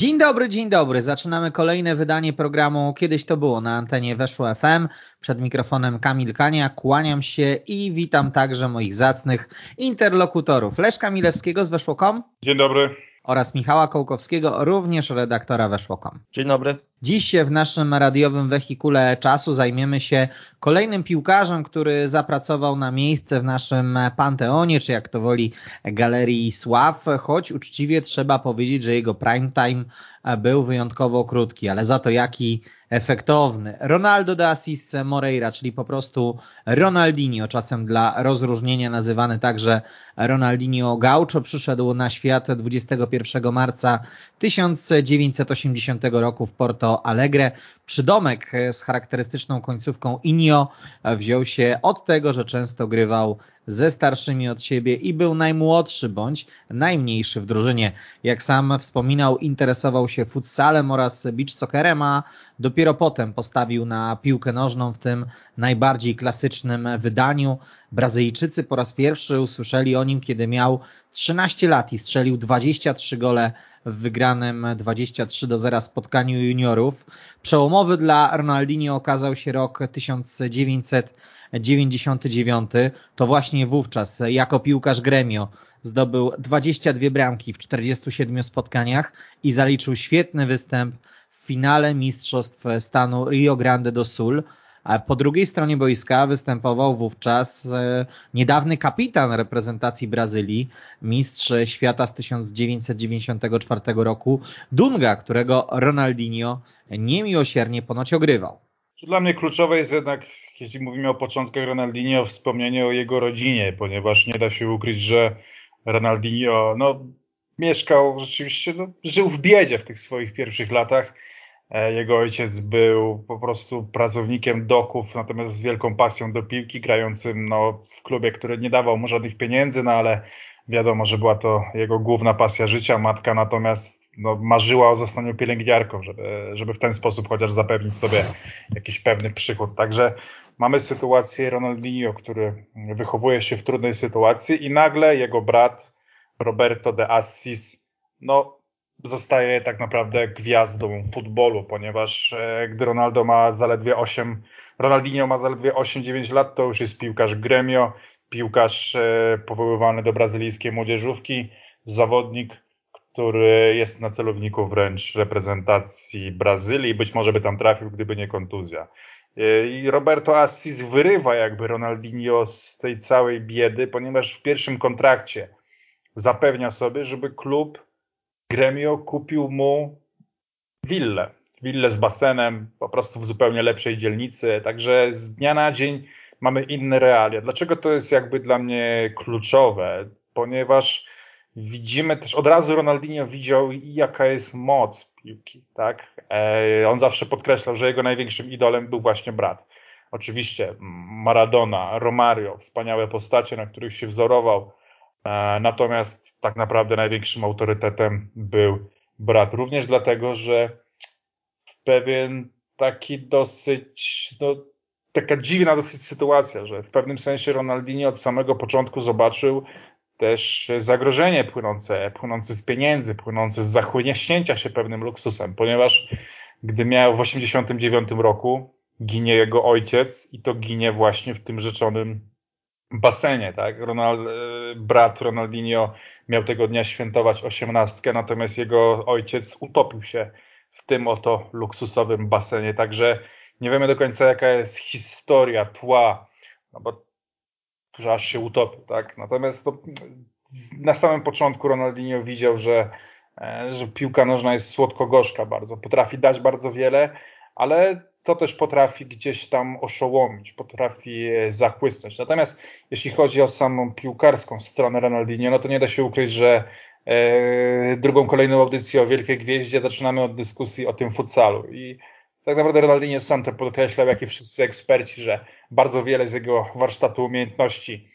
Dzień dobry, dzień dobry. Zaczynamy kolejne wydanie programu Kiedyś to było na antenie Weszło FM. Przed mikrofonem Kamil Kania. Kłaniam się i witam także moich zacnych interlokutorów. Leszka Milewskiego z Weszło.com. Dzień dobry. Oraz Michała Kołkowskiego, również redaktora Weszło.com. Dzień dobry. Dziś w naszym radiowym wehikule czasu zajmiemy się kolejnym piłkarzem, który zapracował na miejsce w naszym Panteonie, czy jak to woli Galerii Sław, choć uczciwie trzeba powiedzieć, że jego prime time był wyjątkowo krótki, ale za to jaki efektowny. Ronaldo de Assis Moreira, czyli po prostu Ronaldinho, czasem dla rozróżnienia nazywany także Ronaldinho Gaucho, przyszedł na świat 21 marca 1980 roku w Porto Alegre. Przydomek z charakterystyczną końcówką Inio wziął się od tego, że często grywał ze starszymi od siebie i był najmłodszy bądź najmniejszy w drużynie. Jak sam wspominał, interesował się futsalem oraz beach soccerem, a dopiero potem postawił na piłkę nożną w tym najbardziej klasycznym wydaniu. Brazylijczycy po raz pierwszy usłyszeli o nim, kiedy miał 13 lat i strzelił 23 gole w wygranym 23 do 0 spotkaniu juniorów. Przełomowy dla Ronaldinho okazał się rok 1999. To właśnie wówczas jako piłkarz Gremio zdobył 22 bramki w 47 spotkaniach i zaliczył świetny występ w finale Mistrzostw Stanu Rio Grande do Sul. A po drugiej stronie boiska występował wówczas niedawny kapitan reprezentacji Brazylii, mistrz świata z 1994 roku, Dunga, którego Ronaldinho niemiłosiernie ponoć ogrywał. Dla mnie kluczowe jest jednak, jeśli mówimy o początkach Ronaldinho, wspomnienie o jego rodzinie, ponieważ nie da się ukryć, że Ronaldinho no, mieszkał rzeczywiście, no, żył w biedzie w tych swoich pierwszych latach E, jego ojciec był po prostu pracownikiem doków, natomiast z wielką pasją do piłki, grającym no, w klubie, który nie dawał mu żadnych pieniędzy, no ale wiadomo, że była to jego główna pasja życia. Matka natomiast no, marzyła o zostaniu pielęgniarką, żeby, żeby w ten sposób chociaż zapewnić sobie jakiś pewny przychód. Także mamy sytuację Ronaldinho, który wychowuje się w trudnej sytuacji i nagle jego brat Roberto de Assis no, zostaje tak naprawdę gwiazdą futbolu, ponieważ e, gdy Ronaldo ma zaledwie 8, Ronaldinho ma zaledwie 8-9 lat, to już jest piłkarz gremio, piłkarz e, powoływany do brazylijskiej młodzieżówki, zawodnik, który jest na celowniku wręcz reprezentacji Brazylii, być może by tam trafił, gdyby nie kontuzja. E, I Roberto Assis wyrywa jakby Ronaldinho z tej całej biedy, ponieważ w pierwszym kontrakcie zapewnia sobie, żeby klub Gremio kupił mu willę. Willę z basenem, po prostu w zupełnie lepszej dzielnicy. Także z dnia na dzień mamy inne realia. Dlaczego to jest jakby dla mnie kluczowe? Ponieważ widzimy też, od razu Ronaldinho widział, jaka jest moc piłki, tak? E, on zawsze podkreślał, że jego największym idolem był właśnie brat. Oczywiście Maradona, Romario, wspaniałe postacie, na których się wzorował. E, natomiast tak naprawdę największym autorytetem był brat. Również dlatego, że pewien taki dosyć, no, taka dziwna dosyć sytuacja, że w pewnym sensie Ronaldinho od samego początku zobaczył też zagrożenie płynące, płynące z pieniędzy, płynące z zachłyśnięcia się pewnym luksusem, ponieważ gdy miał w 89 roku ginie jego ojciec i to ginie właśnie w tym rzeczonym basenie, tak? Ronald, e, brat Ronaldinho miał tego dnia świętować osiemnastkę, natomiast jego ojciec utopił się w tym oto luksusowym basenie, także nie wiemy do końca jaka jest historia, tła, no bo że aż się utopił, tak? Natomiast to, na samym początku Ronaldinho widział, że, e, że piłka nożna jest słodko-gorzka bardzo, potrafi dać bardzo wiele, ale to też potrafi gdzieś tam oszołomić, potrafi zachłysnąć. Natomiast jeśli chodzi o samą piłkarską stronę Ronaldinho, no to nie da się ukryć, że e, drugą kolejną audycję o Wielkiej Gwieździe zaczynamy od dyskusji o tym futsalu i tak naprawdę Ronaldinho sam to podkreślał, jak i wszyscy eksperci, że bardzo wiele z jego warsztatu umiejętności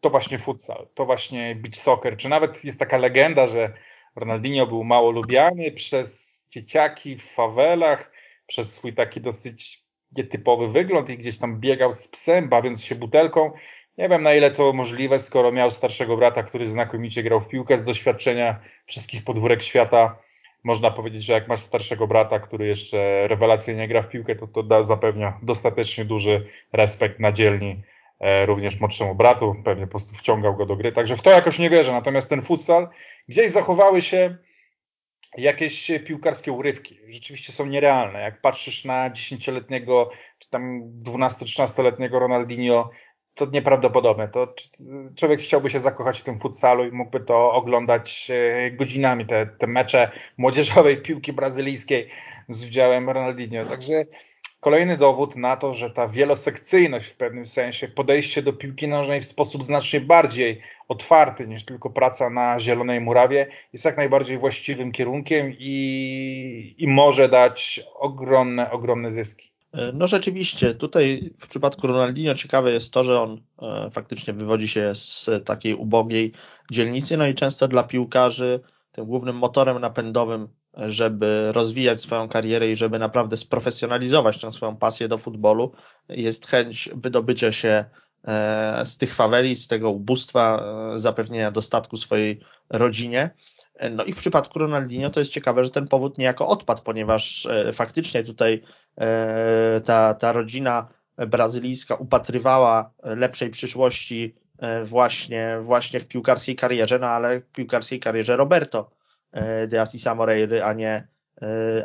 to właśnie futsal, to właśnie beach soccer, czy nawet jest taka legenda, że Ronaldinho był mało lubiany przez dzieciaki w fawelach, przez swój taki dosyć nietypowy wygląd i gdzieś tam biegał z psem, bawiąc się butelką. Nie wiem na ile to możliwe, skoro miał starszego brata, który znakomicie grał w piłkę z doświadczenia wszystkich podwórek świata. Można powiedzieć, że jak masz starszego brata, który jeszcze rewelacyjnie gra w piłkę, to to da, zapewnia dostatecznie duży respekt na dzielni e, również młodszemu bratu. Pewnie po prostu wciągał go do gry. Także w to jakoś nie wierzę. Natomiast ten futsal, gdzieś zachowały się jakieś piłkarskie urywki. Rzeczywiście są nierealne. Jak patrzysz na 10-letniego czy tam 12-13-letniego Ronaldinho, to nieprawdopodobne. To człowiek chciałby się zakochać w tym futsalu i mógłby to oglądać e, godzinami, te, te mecze młodzieżowej piłki brazylijskiej z udziałem Ronaldinho. Także kolejny dowód na to, że ta wielosekcyjność w pewnym sensie, podejście do piłki nożnej w sposób znacznie bardziej otwarty niż tylko praca na zielonej murawie, jest jak najbardziej właściwym kierunkiem i, i może dać ogromne, ogromne zyski. E, no rzeczywiście, tutaj w przypadku Ronaldinho ciekawe jest to, że on e, faktycznie wywodzi się z takiej ubogiej dzielnicy, no i często dla piłkarzy tym głównym motorem napędowym, żeby rozwijać swoją karierę i żeby naprawdę sprofesjonalizować tę swoją pasję do futbolu, jest chęć wydobycia się e, z tych faweli, z tego ubóstwa, zapewnienia dostatku swojej rodzinie. No i w przypadku Ronaldinho to jest ciekawe, że ten powód niejako odpadł, ponieważ faktycznie tutaj E, ta, ta rodzina brazylijska upatrywała lepszej przyszłości e, właśnie, właśnie w piłkarskiej karierze, no ale w piłkarskiej karierze Roberto e, de Assisa Moreiry, a nie,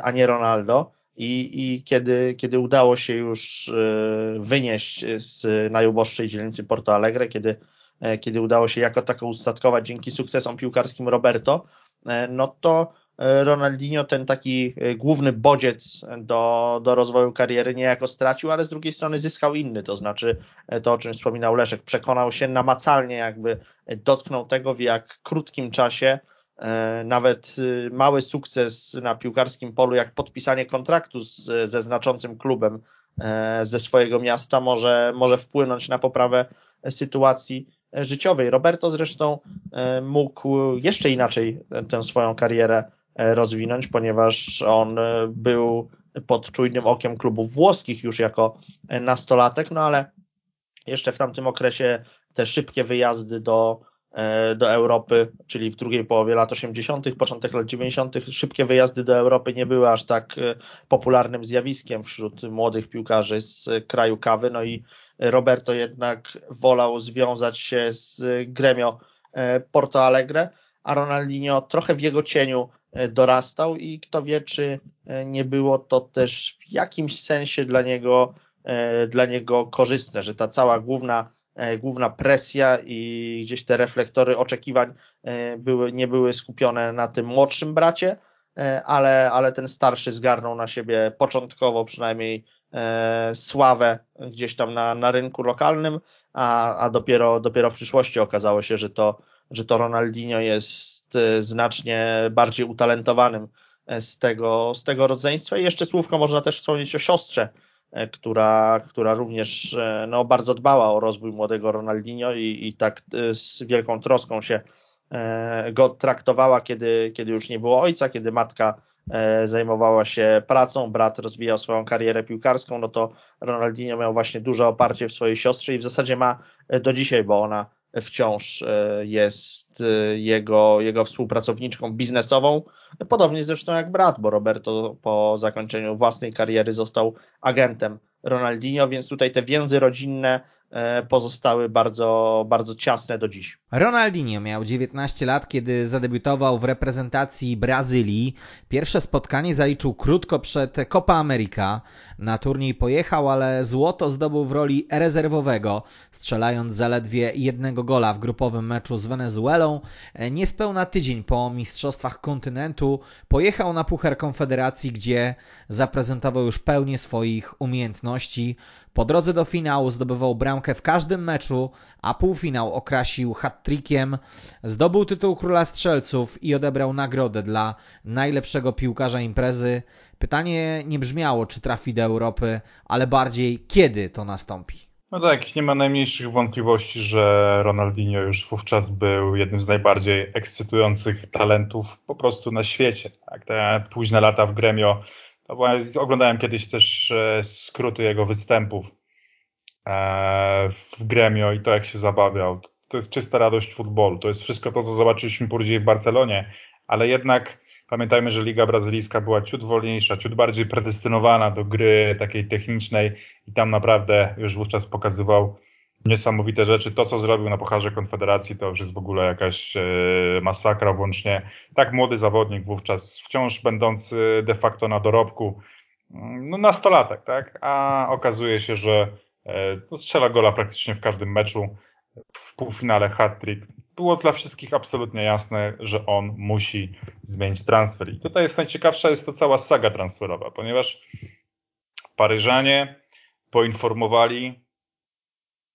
a nie Ronaldo. I, I kiedy, kiedy udało się już wynieść z najuboższej dzielnicy Porto Alegre, kiedy, kiedy udało się jako tako ustatkować dzięki sukcesom piłkarskim Roberto, no to E, Ronaldinho ten taki e, główny bodziec do, do rozwoju kariery niejako stracił, ale z drugiej strony zyskał inny, to znaczy e, to, o czym wspominał Leszek, przekonał się namacalnie, jakby dotknął tego, w jak krótkim czasie nawet mały sukces na piłkarskim polu, jak podpisanie kontraktu z, ze znaczącym klubem ze swojego miasta może, może wpłynąć na poprawę sytuacji życiowej. Roberto zresztą mógł jeszcze inaczej tę swoją karierę E, rozwinąć, ponieważ on e, był pod czujnym okiem klubów włoskich już jako e, nastolatek, no ale jeszcze w tamtym okresie te szybkie wyjazdy do, do Europy, czyli w drugiej połowie lat 80., początek lat 90., szybkie wyjazdy do Europy nie były aż tak popularnym zjawiskiem wśród młodych piłkarzy z kraju kawy, no i Roberto jednak wolał związać się z gremio Porto Alegre, a Ronaldinho trochę w jego cieniu E, dorastał i kto wie, czy e, nie było to też w jakimś sensie dla niego, e, dla niego korzystne, że ta cała główna, główna presja i gdzieś te reflektory oczekiwań były, nie były skupione na tym młodszym bracie, ale, ale ten starszy zgarnął na siebie początkowo przynajmniej sławę gdzieś tam na, na rynku lokalnym, a, a dopiero, dopiero w przyszłości okazało się, że to, że to Ronaldinho jest E, znacznie bardziej utalentowanym e, z tego, z tego rodzeństwa. I jeszcze słówko można też wspomnieć o siostrze, e, która, która również no, bardzo dbała o rozwój młodego Ronaldinho i, i tak z wielką troską się go traktowała, kiedy, kiedy już nie było ojca, kiedy matka zajmowała się pracą, brat rozwijał swoją karierę piłkarską, no to Ronaldinho miał właśnie duże oparcie w swojej siostrze i w zasadzie ma do dzisiaj, bo ona wciąż e, jest e, jego, jego współpracowniczką biznesową, podobnie zresztą jak brat, bo Roberto po zakończeniu własnej kariery został agentem Ronaldinho, więc tutaj te więzy rodzinne E, pozostały bardzo, bardzo ciasne do dziś. Ronaldinho miał 19 lat, kiedy zadebiutował w reprezentacji Brazylii. Pierwsze spotkanie zaliczył krótko przed Copa America. Na turniej pojechał, ale złoto zdobył w roli rezerwowego. Strzelając zaledwie jednego gola w grupowym meczu z Wenezuelą. Niespełna tydzień po Mistrzostwach Kontynentu pojechał na Puchar Konfederacji, gdzie zaprezentował już pełnię swoich umiejętności. Po drodze do finału zdobywał bramkę w każdym meczu, a półfinał okrasił hat-trickiem. Zdobył tytuł króla strzelców i odebrał nagrodę dla najlepszego piłkarza imprezy. Pytanie nie brzmiało, czy trafi do Europy, ale bardziej kiedy to nastąpi. No tak, nie ma najmniejszych wątpliwości, że Ronaldinho już wówczas był jednym z najbardziej ekscytujących talentów po prostu na świecie. Tak, te późne lata w Gremio to była, oglądałem kiedyś też e, skróty jego występów e, w Gremio i to jak się zabawiał. To jest czysta radość futbolu. To jest wszystko to, co zobaczyliśmy później w Barcelonie, ale jednak pamiętajmy, że Liga Brazylijska była ciut wolniejsza, ciut bardziej predestynowana do gry takiej technicznej i tam naprawdę już wówczas pokazywał niesamowite rzeczy. To, co zrobił na Pucharze Konfederacji, to już jest w ogóle jakaś e, masakra, włącznie tak młody zawodnik wówczas, wciąż będący de facto na dorobku, mm, no nastolatek, tak? A okazuje się, że e, strzela gola praktycznie w każdym meczu. W półfinale hat-trick. Było dla wszystkich absolutnie jasne, że on musi zmienić transfer. I tutaj jest najciekawsza, jest to cała saga transferowa, ponieważ Paryżanie poinformowali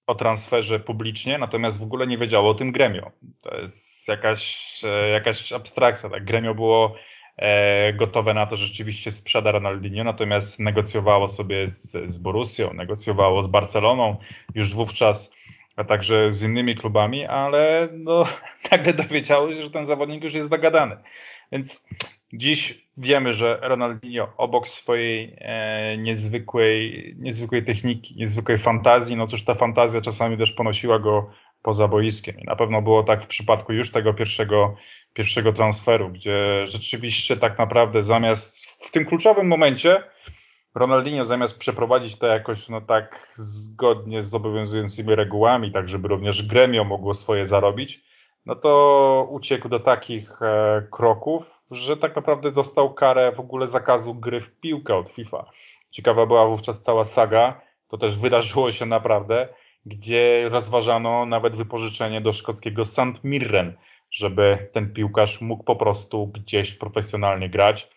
o transferze publicznie, natomiast w ogóle nie wiedziało o tym gremio. To jest jakaś, e, jakaś abstrakcja. Tak? Gremio było e, gotowe na to, że rzeczywiście sprzeda Ronaldinho, natomiast negocjowało sobie z, z negocjowało z Barceloną już wówczas, a także z innymi klubami, ale no, nagle dowiedziało się, że ten zawodnik już jest dogadany. Więc Dziś wiemy, że Ronaldinho obok swojej e, niezwykłej, niezwykłej techniki, niezwykłej fantazji, no cóż ta fantazja czasami też ponosiła go poza boiskiem. I na pewno było tak w przypadku już tego pierwszego, pierwszego transferu, gdzie rzeczywiście tak naprawdę zamiast w tym kluczowym momencie Ronaldinho zamiast przeprowadzić to jakoś no tak zgodnie z obowiązującymi regułami, tak żeby również gremio mogło swoje zarobić, no to uciekł do takich e, kroków, że tak naprawdę dostał karę w ogóle zakazu gry w piłkę od FIFA. Ciekawa była wówczas cała saga, to też wydarzyło się naprawdę, gdzie rozważano nawet wypożyczenie do szkockiego St. Mirren, żeby ten piłkarz mógł po prostu gdzieś profesjonalnie grać.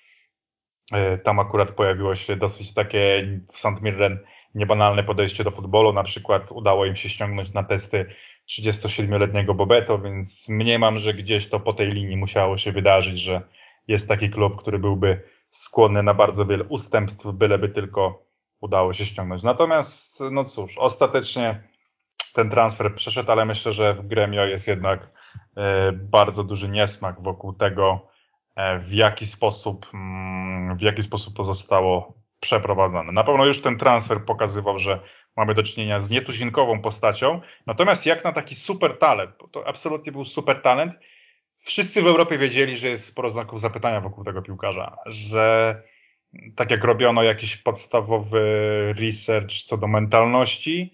E, tam akurat pojawiło się dosyć takie w St. Mirren niebanalne podejście do futbolu. Na przykład udało im się ściągnąć na testy 37-letniego Bobeto, więc mniemam, że gdzieś to po tej linii musiało się wydarzyć, że jest taki klub, który byłby skłonny na bardzo wiele ustępstw, byleby tylko udało się ściągnąć. Natomiast, no cóż, ostatecznie ten transfer przeszedł, ale myślę, że w Gremio jest jednak e, bardzo duży niesmak wokół tego, w jaki sposób, mm, w jaki sposób to zostało przeprowadzone. Na pewno już ten transfer pokazywał, że mamy do czynienia z nietuzinkową postacią, natomiast jak na taki super talent, bo to absolutnie był super talent, wszyscy w Europie wiedzieli, że jest sporo znaków zapytania wokół tego piłkarza, że tak jak robiono jakiś podstawowy research co do mentalności,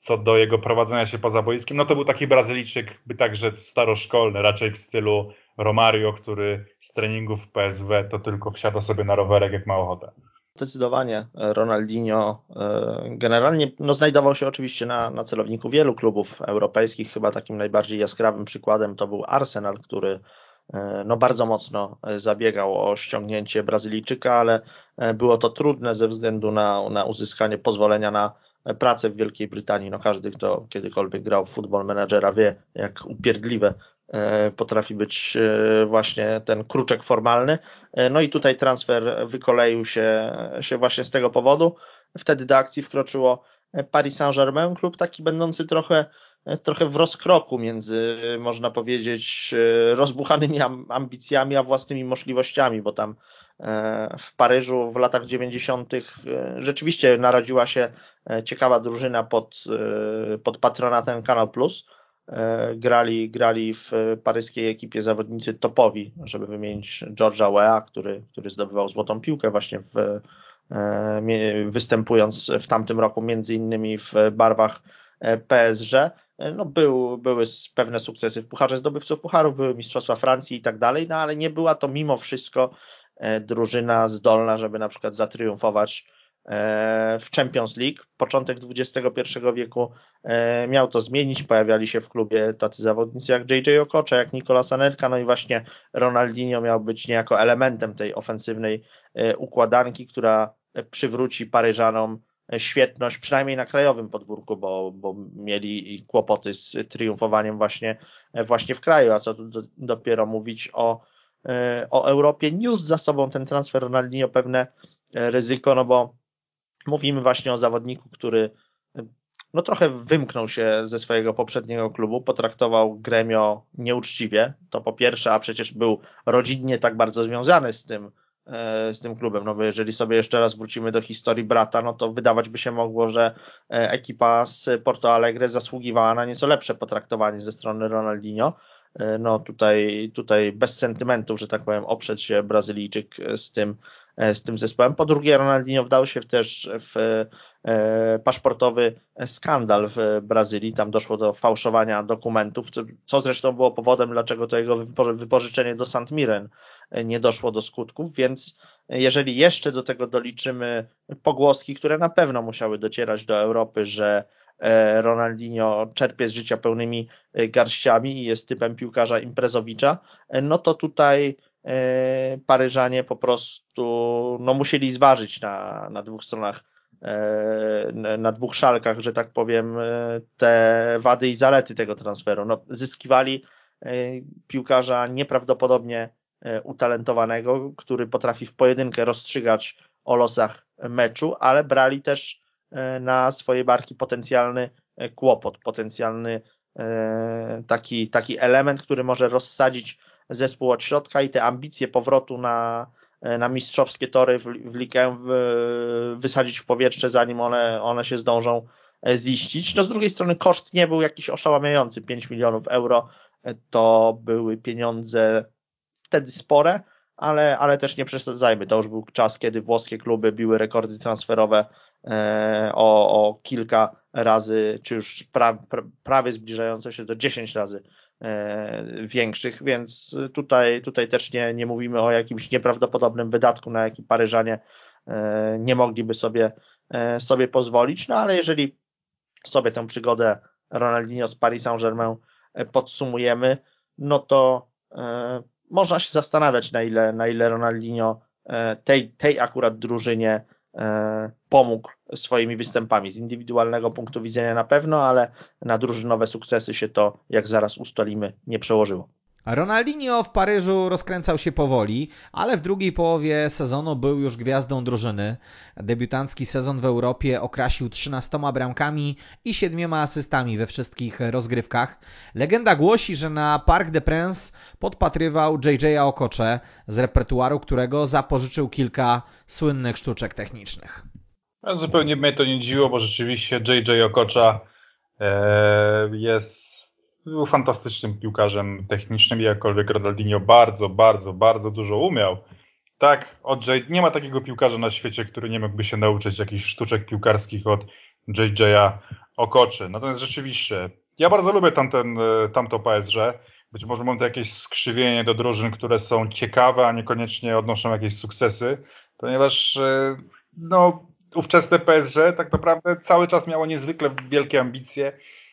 co do jego prowadzenia się poza boiskiem, no to był taki Brazylijczyk, by także staroszkolny, raczej w stylu Romario, który z treningów PSW to tylko wsiada sobie na rowerek, jak ma ochotę. Zdecydowanie Ronaldinho e, generalnie no, znajdował się oczywiście na, na celowniku wielu klubów europejskich. Chyba takim najbardziej jaskrawym przykładem to był Arsenal, który e, no, bardzo mocno zabiegał o ściągnięcie Brazylijczyka, ale e, było to trudne ze względu na, na uzyskanie pozwolenia na pracę w Wielkiej Brytanii. No, każdy, kto kiedykolwiek grał w futbol menedżera wie, jak upierdliwe E, potrafi być e, właśnie ten kruczek formalny. E, no i tutaj transfer wykoleił się, się właśnie z tego powodu. Wtedy do akcji wkroczyło Paris Saint-Germain, klub taki będący trochę, trochę w rozkroku między, można powiedzieć, rozbuchanymi ambicjami, a własnymi możliwościami, bo tam w Paryżu w latach 90. rzeczywiście narodziła się ciekawa drużyna pod, pod patronatem Canal Plus E, grali, grali w paryskiej ekipie zawodnicy topowi, żeby wymienić George'a Wea, który, który zdobywał złotą piłkę właśnie w, e, występując w tamtym roku między innymi w barwach e, PSG. No był, były pewne sukcesy w Pucharze Zdobywców Pucharów, były Mistrzostwa Francji i tak dalej, no ale nie była to mimo wszystko drużyna zdolna, żeby na przykład zatriumfować w Champions League. Początek XXI wieku miał to zmienić. Pojawiali się w klubie tacy zawodnicy jak JJ Okocha, jak Nicolas Anelka, no i właśnie Ronaldinho miał być niejako elementem tej ofensywnej układanki, która przywróci Paryżanom świetność, przynajmniej na krajowym podwórku, bo, bo mieli kłopoty z triumfowaniem właśnie, właśnie w kraju, a co tu do, dopiero mówić o, o Europie. Niósł za sobą ten transfer Ronaldinho pewne ryzyko, no bo mówimy właśnie o zawodniku, który no trochę wymknął się ze swojego poprzedniego klubu, potraktował Gremio nieuczciwie, to po pierwsze, a przecież był rodzinnie tak bardzo związany z tym, E, z tym klubem, no bo jeżeli sobie jeszcze raz wrócimy do historii brata, no to wydawać by się mogło, że e, ekipa z Porto Alegre zasługiwała na nieco lepsze potraktowanie ze strony Ronaldinho. E, no tutaj, tutaj bez sentymentów, że tak powiem, oprzeć się Brazylijczyk z tym, z tym zespołem. Po drugie, Ronaldinho wdał się też w paszportowy skandal w Brazylii. Tam doszło do fałszowania dokumentów, co zresztą było powodem, dlaczego to jego wypożyczenie do St. Mirren nie doszło do skutków, więc jeżeli jeszcze do tego doliczymy pogłoski, które na pewno musiały docierać do Europy, że e, Ronaldinho czerpie z życia pełnymi e, garściami i jest typem piłkarza imprezowicza, e, no to tutaj Paryżanie po prostu no, musieli zważyć na, na dwóch stronach, na dwóch szalkach, że tak powiem, te wady i zalety tego transferu. No, zyskiwali piłkarza nieprawdopodobnie E, utalentowanego, który potrafi w pojedynkę rozstrzygać o losach meczu, ale brali też e, na swoje barki potencjalny e, kłopot, potencjalny taki, taki element, który może rozsadzić zespół od środka i te ambicje powrotu na, na mistrzowskie tory w, w ligę wysadzić w powietrze, zanim one, one się zdążą ziścić. No z drugiej strony koszt nie był jakiś oszałamiający, 5 milionów euro to były pieniądze wtedy spore, ale, ale też nie przesadzajmy. To już był czas, kiedy włoskie kluby biły rekordy transferowe e, o, o kilka razy, czy już pra, pra, prawie zbliżające się do 10 razy e, większych, więc tutaj, tutaj też nie, nie mówimy o jakimś nieprawdopodobnym wydatku, na jaki Paryżanie e, nie mogliby sobie, sobie pozwolić, no ale jeżeli sobie tę przygodę Ronaldinho z Paris Saint-Germain podsumujemy, no to można się zastanawiać, na ile, na ile Ronaldinho e, tej, tej akurat drużynie e, pomógł swoimi występami. Z indywidualnego punktu widzenia na pewno, ale na drużynowe sukcesy się to, jak zaraz ustalimy, nie przełożyło. Ronaldinho w Paryżu rozkręcał się powoli, ale w drugiej połowie sezonu był już gwiazdą drużyny. Debiutancki sezon w Europie okrasił 13 bramkami i 7 asystami we wszystkich rozgrywkach. Legenda głosi, że na Parc des Princes podpatrywał JJ Okocze, z repertuaru którego zapożyczył kilka słynnych sztuczek technicznych. Zupełnie mnie to nie dziwiło, bo rzeczywiście JJ Okocza e, jest był fantastycznym piłkarzem technicznym, jakkolwiek Ronaldinho bardzo, bardzo, bardzo dużo umiał. Tak, od J, nie ma takiego piłkarza na świecie, który nie mógłby się nauczyć jakichś sztuczek piłkarskich od JJ'a Okoczy. Natomiast rzeczywiście, ja bardzo lubię tamten, e, tamto PSG. Być może mam to jakieś skrzywienie do drużyn, które są ciekawe, a niekoniecznie odnoszą jakieś sukcesy, ponieważ e, no, ówczesne PSG tak naprawdę cały czas miało niezwykle wielkie ambicje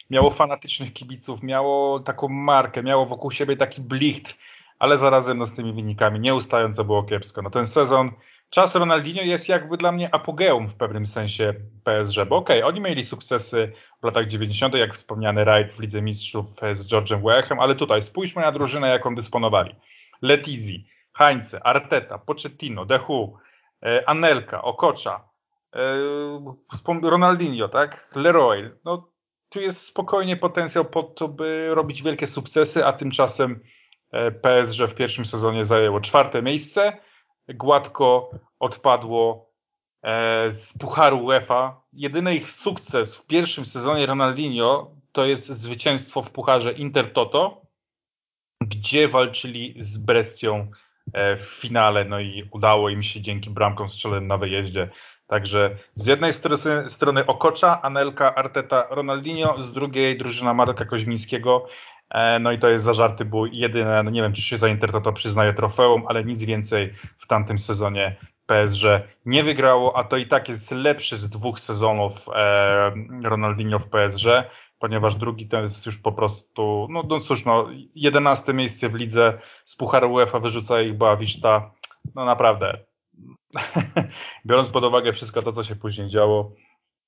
miało fanatycznych kibiców, miało taką markę, miało wokół siebie taki blichtr, ale zarazem no, z tymi wynikami nieustająco było kiepsko. No ten sezon, czas Ronaldinho jest jakby dla mnie apogeum w pewnym sensie PSG, bo okej, okay, oni mieli sukcesy w latach 90., jak wspomniany rajd w Lidze Mistrzów z George'em Weachem, ale tutaj spójrzmy na drużynę, jaką dysponowali. Letizi, Heinze, Arteta, Pochettino, Dehu, e, Anelka, Okocha, e, Ronaldinho, tak? Leroy. No tu jest spokojnie potencjał po to, by robić wielkie sukcesy, a tymczasem e, PSG w pierwszym sezonie zajęło czwarte miejsce, gładko odpadło e, z Pucharu UEFA. Jedyny ich sukces w pierwszym sezonie Ronaldinho to jest zwycięstwo w Pucharze Intertoto, gdzie walczyli z Brestią e, w finale, no i udało im się dzięki bramkom strzelonym na wyjeździe Także z jednej strony, strony Okocza, Anelka, Arteta, Ronaldinho, z drugiej drużyna Marka Koźmińskiego. E, no i to jest zażarty bój. Jedyne, no nie wiem, czy się za to przyznaje trofeum, ale nic więcej w tamtym sezonie PSG nie wygrało, a to i tak jest lepszy z dwóch sezonów e, Ronaldinho w PSG, ponieważ drugi to jest już po prostu, no, no cóż, no, 11 miejsce w lidze z Pucharu UEFA wyrzuca ich Boavista, no naprawdę. Biorąc pod uwagę wszystko to, co się później działo,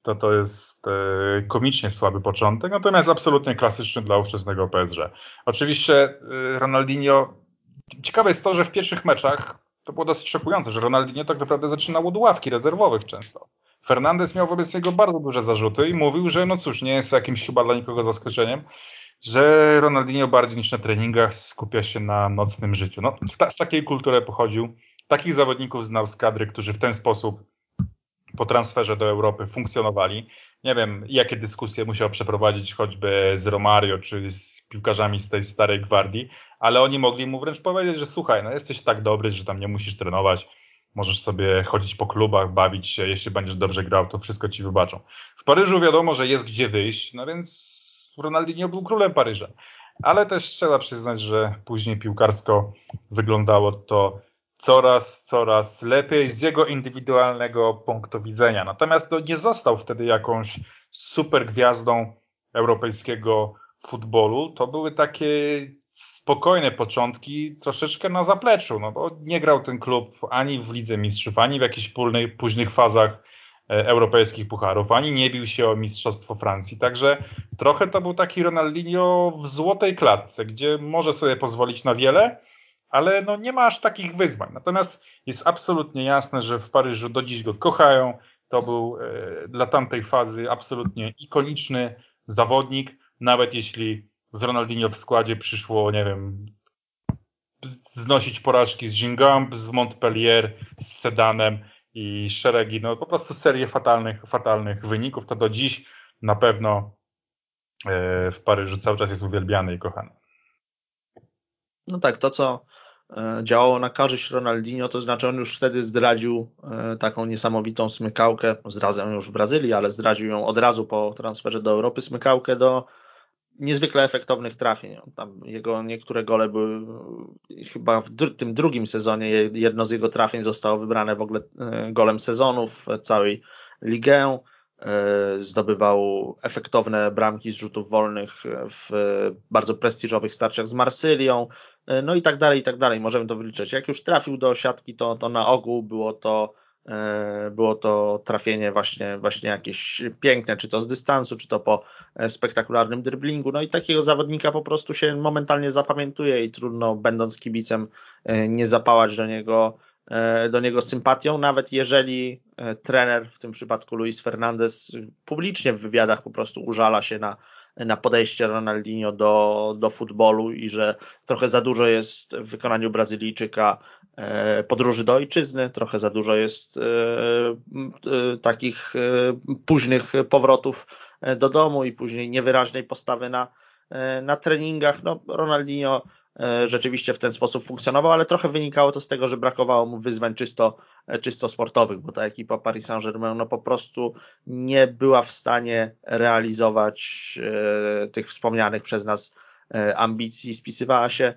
to to jest e, komicznie słaby początek, natomiast absolutnie klasyczny dla ówczesnego PSG. Oczywiście e, Ronaldinho, ciekawe jest to, że w pierwszych meczach to było dosyć szokujące, że Ronaldinho tak naprawdę zaczynał od ławki rezerwowych często. Fernandez miał wobec niego bardzo duże zarzuty i mówił, że no cóż, nie jest jakimś chyba dla nikogo zaskoczeniem, że Ronaldinho bardziej niż na treningach skupia się na nocnym życiu. No, ta, z takiej kultury pochodził. Takich zawodników znał z kadry, którzy w ten sposób po transferze do Europy funkcjonowali. Nie wiem, jakie dyskusje musiał przeprowadzić choćby z Romario czy z piłkarzami z tej starej gwardii, ale oni mogli mu wręcz powiedzieć, że słuchaj, no jesteś tak dobry, że tam nie musisz trenować, możesz sobie chodzić po klubach, bawić się, jeśli będziesz dobrze grał, to wszystko ci wybaczą. W Paryżu wiadomo, że jest gdzie wyjść, no więc Ronaldinho był królem Paryża. Ale też trzeba przyznać, że później piłkarsko wyglądało to coraz, coraz lepiej z jego indywidualnego punktu widzenia. Natomiast no, nie został wtedy jakąś super gwiazdą europejskiego futbolu. To były takie spokojne początki, troszeczkę na zapleczu, no bo nie grał ten klub ani w Lidze Mistrzów, ani w jakichś późnych fazach e, europejskich pucharów, ani nie bił się o Mistrzostwo Francji. Także trochę to był taki Ronaldinho w złotej klatce, gdzie może sobie pozwolić na wiele, ale no nie ma aż takich wyzwań. Natomiast jest absolutnie jasne, że w Paryżu do dziś go kochają. To był e, dla tamtej fazy absolutnie ikoniczny zawodnik, nawet jeśli z Ronaldinho w składzie przyszło, nie wiem, znosić porażki z Gingamp, z Montpellier, z Sedanem i szeregi, no po prostu serię fatalnych, fatalnych wyników, to do dziś na pewno e, w Paryżu cały czas jest uwielbiany i kochany. No tak, to co działało na korzyść Ronaldinho, to znaczy on już wtedy zdradził e, taką niesamowitą smykałkę, zdradzę już w Brazylii, ale zdradził ją od razu po transferze do Europy, smykałkę do niezwykle efektownych trafień. Tam jego niektóre gole były chyba w dr tym drugim sezonie jedno z jego trafień zostało wybrane w ogóle e, golem sezonu w całej ligę. E, zdobywał efektowne bramki z rzutów wolnych w bardzo prestiżowych starciach z Marsylią, e, no i tak dalej, i tak dalej. Możemy to wyliczyć. Jak już trafił do siatki, to, to na ogół było to E, było to trafienie właśnie, właśnie jakieś piękne, czy to z dystansu, czy to po spektakularnym driblingu. No i takiego zawodnika po prostu się momentalnie zapamiętuje i trudno, będąc kibicem, nie zapałać do niego, do niego sympatią, nawet jeżeli trener, w tym przypadku Luis Fernandez, publicznie w wywiadach po prostu użala się na, na podejście Ronaldinho do, do futbolu i że trochę za dużo jest w wykonaniu Brazylijczyka e, podróży do ojczyzny, trochę za dużo jest e, e, takich późnych powrotów do domu i później niewyraźnej postawy na, na treningach. No, Ronaldinho E, rzeczywiście w ten sposób funkcjonował, ale trochę wynikało to z tego, że brakowało mu wyzwań czysto, e, czysto sportowych, bo ta ekipa Paris Saint-Germain no po prostu nie była w stanie realizować e, tych wspomnianych przez nas ambicji, spisywała się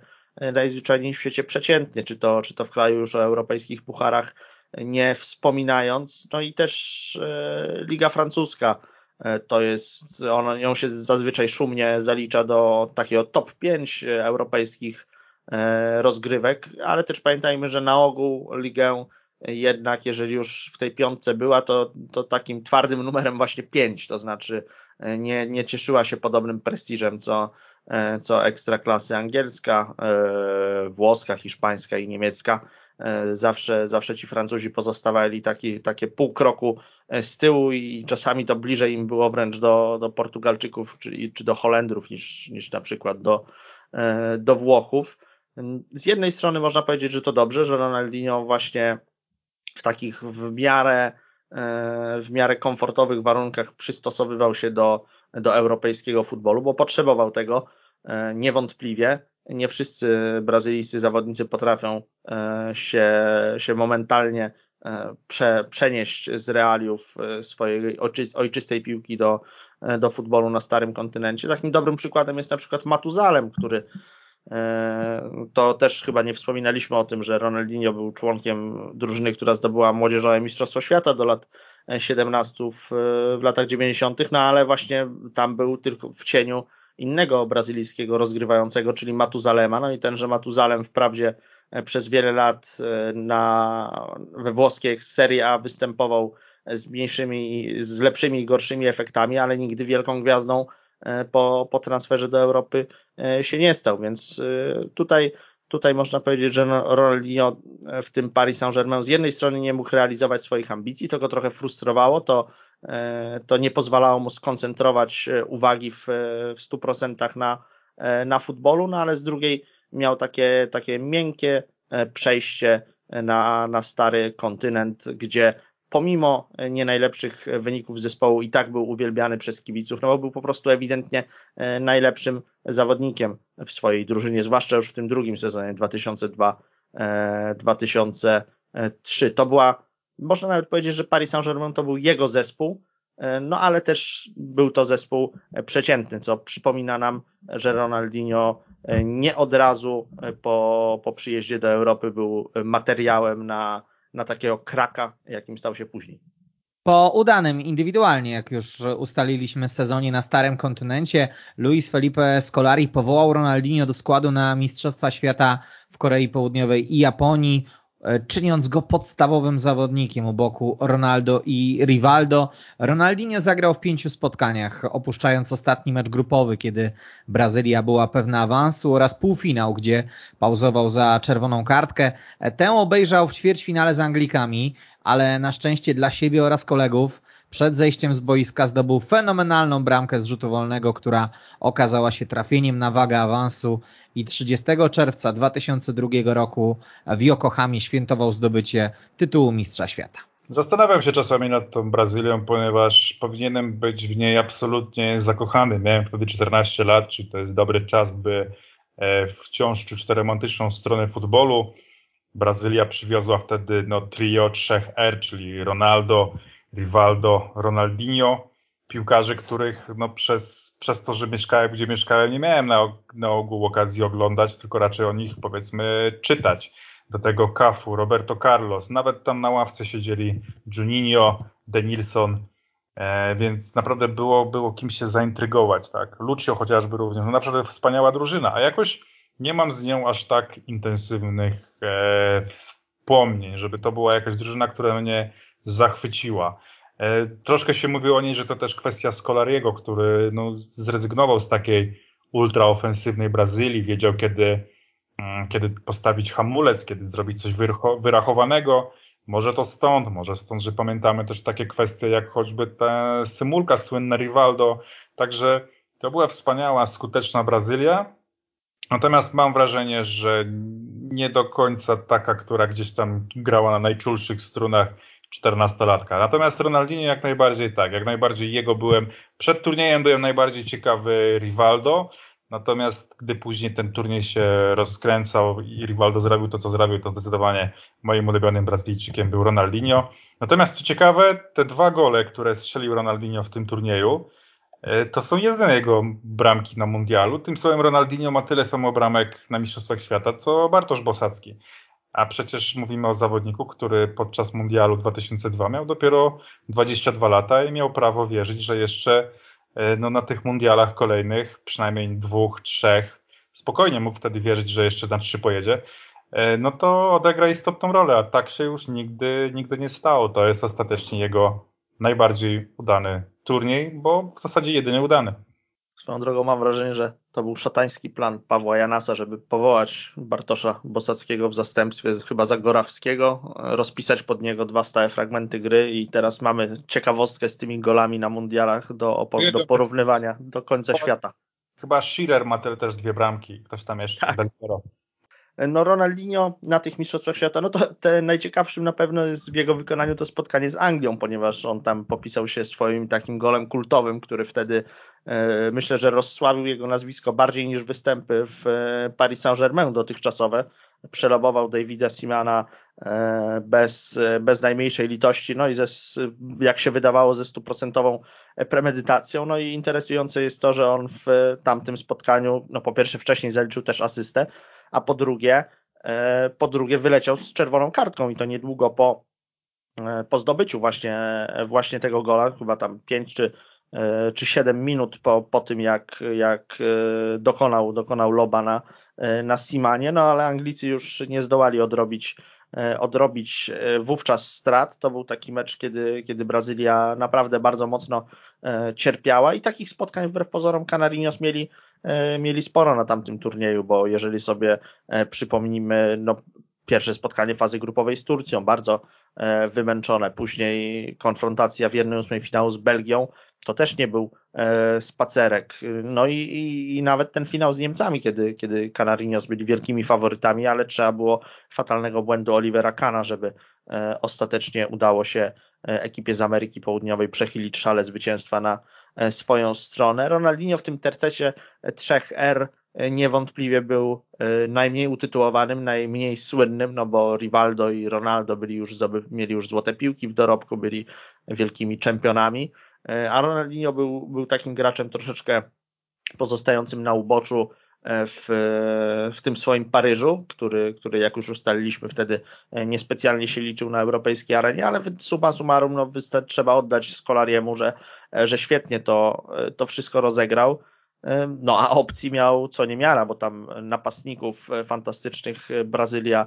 najzwyczajniej w świecie przeciętnie, czy to, czy to w kraju już o europejskich pucharach nie wspominając, no i też Liga Francuska E, to jest, ona, ją się zazwyczaj szumnie zalicza do takiego top 5 europejskich e, rozgrywek, ale też pamiętajmy, że na ogół ligę jednak, jeżeli już w tej piątce była, to, to takim twardym numerem właśnie 5, to znaczy e, nie, nie cieszyła się podobnym prestiżem, co, co ekstraklasy angielska, włoska, hiszpańska i niemiecka. E, zawsze, zawsze ci Francuzi pozostawali taki, takie pół kroku e, z tyłu i czasami to bliżej im było wręcz do, do Portugalczyków czy, czy do Holendrów niż, niż na przykład do, e, do Włochów. Z jednej strony można powiedzieć, że to dobrze, że Ronaldinho właśnie w takich w miarę, w miarę komfortowych warunkach przystosowywał się do, do europejskiego futbolu, bo potrzebował tego niewątpliwie nie wszyscy brazylijscy zawodnicy potrafią e, się, się momentalnie e, prze, przenieść z realiów e, swojej ojczystej piłki do, do futbolu na starym kontynencie. Takim dobrym przykładem jest na przykład Matuzalem, który To też chyba nie wspominaliśmy o tym, że Ronaldinho był członkiem drużyny, która zdobyła młodzieżowe Mistrzostwo Świata do lat 17 w, w latach 90., no ale właśnie tam był tylko w cieniu innego brazylijskiego rozgrywającego, czyli Matuzalema. No i tenże Matuzalem wprawdzie e, przez wiele lat e, na, we włoskiej Serie A występował z mniejszymi, z lepszymi i gorszymi efektami, ale nigdy wielką gwiazdą e, po, po transferze do Europy się nie stał, więc tutaj Tutaj można powiedzieć, że Ronaldinho w tym Paris Saint-Germain z jednej strony nie mógł realizować swoich ambicji, to go trochę frustrowało, to, e, to nie pozwalało mu skoncentrować e, uwagi w, w 100% na, e, na futbolu, no ale z drugiej miał takie, takie miękkie przejście na, na stary kontynent, gdzie pomimo nie najlepszych wyników zespołu i tak był uwielbiany przez kibiców, no bo był po prostu ewidentnie e, najlepszym zawodnikiem w swojej drużynie, zwłaszcza już w tym drugim sezonie 2002-2003. E, to była, można nawet powiedzieć, że Paris Saint-Germain to był jego zespół, e, no ale też był to zespół przeciętny, co przypomina nam, że Ronaldinho nie od razu po, po przyjeździe do Europy był materiałem na na takiego kraka, jakim stał się później. Po udanym indywidualnie, jak już ustaliliśmy, sezonie na Starym Kontynencie, Luis Felipe Scolari powołał Ronaldinho do składu na Mistrzostwa Świata w Korei Południowej i Japonii. E, czyniąc go podstawowym zawodnikiem u boku Ronaldo i Rivaldo. Ronaldinho zagrał w pięciu spotkaniach, opuszczając ostatni mecz grupowy, kiedy Brazylia była pewna awansu oraz półfinał, gdzie pauzował za czerwoną kartkę. E, tę obejrzał w ćwierćfinale z Anglikami, ale na szczęście dla siebie oraz kolegów przed zejściem z boiska zdobył fenomenalną bramkę z rzutu wolnego, która okazała się trafieniem na wagę awansu i 30 czerwca 2002 roku w Yokohamie świętował zdobycie tytułu Mistrza Świata. Zastanawiam się czasami nad tą Brazylią, ponieważ powinienem być w niej absolutnie zakochany. Miałem wtedy 14 lat, czy to jest dobry czas, by e, wciąż czuć tę romantyczną stronę futbolu. Brazylia przywiozła wtedy no, trio trzech R, czyli Ronaldo, Rivaldo, Ronaldinho, piłkarzy, których no, przez, przez to, że mieszkałem gdzie mieszkałem, nie miałem na, na ogół okazji oglądać, tylko raczej o nich powiedzmy czytać. Do tego Cafu, Roberto Carlos, nawet tam na ławce siedzieli Juninho, Denilson, e, więc naprawdę było, było kim się zaintrygować. Tak? Lucio chociażby również, no naprawdę wspaniała drużyna, a jakoś nie mam z nią aż tak intensywnych e, wspomnień, żeby to była jakaś drużyna, która mnie zachwyciła. E, troszkę się mówi o niej, że to też kwestia Scolariego, który no, zrezygnował z takiej ultraofensywnej Brazylii, wiedział kiedy, mm, kiedy postawić hamulec, kiedy zrobić coś wyrachowanego. Może to stąd, może stąd, że pamiętamy też takie kwestie jak choćby ta symulka słynna Rivaldo. Także to była wspaniała, skuteczna Brazylia. Natomiast mam wrażenie, że nie do końca taka, która gdzieś tam grała na najczulszych strunach 14-latka. Natomiast Ronaldinho jak najbardziej tak, jak najbardziej jego byłem, przed turniejem byłem najbardziej ciekawy Rivaldo, natomiast gdy później ten turniej się rozkręcał i Rivaldo zrobił to, co zrobił, to zdecydowanie moim ulubionym Brazylijczykiem był Ronaldinho. Natomiast co ciekawe, te dwa gole, które strzelił Ronaldinho w tym turnieju, e, to są jedyne jego bramki na mundialu. Tym samym Ronaldinho ma tyle samo bramek na Mistrzostwach Świata, co Bartosz Bosacki. A przecież mówimy o zawodniku, który podczas Mundialu 2002 miał dopiero 22 lata i miał prawo wierzyć, że jeszcze e, no, na tych mundialach kolejnych, przynajmniej dwóch, trzech, spokojnie mógł wtedy wierzyć, że jeszcze na trzy pojedzie, e, no to odegra istotną rolę, a tak się już nigdy, nigdy nie stało. To jest ostatecznie jego najbardziej udany turniej, bo w zasadzie jedyny udany. Swoją drogą mam wrażenie, że to był szatański plan Pawła Janasa, żeby powołać Bartosza Bosackiego w zastępstwie chyba Zagorawskiego, rozpisać pod niego dwa stałe fragmenty gry i teraz mamy ciekawostkę z tymi golami na mundialach do, do porównywania do końca świata. Chyba Schirer ma też dwie bramki, ktoś tam jeszcze. Tak. No Ronaldinho na tych Mistrzostwach Świata, no to te najciekawszym na pewno jest w jego wykonaniu to spotkanie z Anglią, ponieważ on tam popisał się swoim takim golem kultowym, który wtedy e, myślę, że rozsławił jego nazwisko bardziej niż występy w e, Paris Saint-Germain dotychczasowe, przelobował Davida Simana e, bez, bez najmniejszej litości, no i ze, jak się wydawało ze stuprocentową premedytacją. No i interesujące jest to, że on w tamtym spotkaniu, no po pierwsze wcześniej zaliczył też asystę, a po drugie, e, po drugie wyleciał z czerwoną kartką i to niedługo po, po zdobyciu właśnie, właśnie tego gola, chyba tam 5 czy E, czy 7 minut po, po tym, jak, jak e, dokonał, dokonał loba na, e, na Simanie, no ale Anglicy już nie zdołali odrobić, odrobić wówczas strat. To był taki mecz, kiedy, kiedy Brazylia naprawdę bardzo mocno cierpiała i takich spotkań wbrew pozorom Canarinos mieli, mieli sporo na tamtym turnieju, bo jeżeli sobie przypomnimy, no, pierwsze spotkanie fazy grupowej z Turcją, bardzo wymęczone, później konfrontacja w 1-8 finału z Belgią, to też nie był e, spacerek. No i, i, i, nawet ten finał z Niemcami, kiedy, kiedy Canarinos byli wielkimi faworytami, ale trzeba było fatalnego błędu Olivera Kana, żeby e, ostatecznie udało się e, ekipie z Ameryki Południowej przechylić szale zwycięstwa na e, swoją stronę. Ronaldinho w tym tercecie 3R e, niewątpliwie był e, najmniej utytułowanym, najmniej słynnym, no bo Rivaldo i Ronaldo byli już, mieli już złote piłki w dorobku, byli wielkimi czempionami. E, a Ronaldinho był, był takim graczem troszeczkę pozostającym na uboczu e, w, w tym swoim Paryżu, który, który jak już ustaliliśmy wtedy e, niespecjalnie się liczył na europejskiej arenie, ale suma summarum no, trzeba oddać Skolariemu, że, że świetnie to, to wszystko rozegrał. No a opcji miał co niemiara, bo tam napastników fantastycznych Brazylia,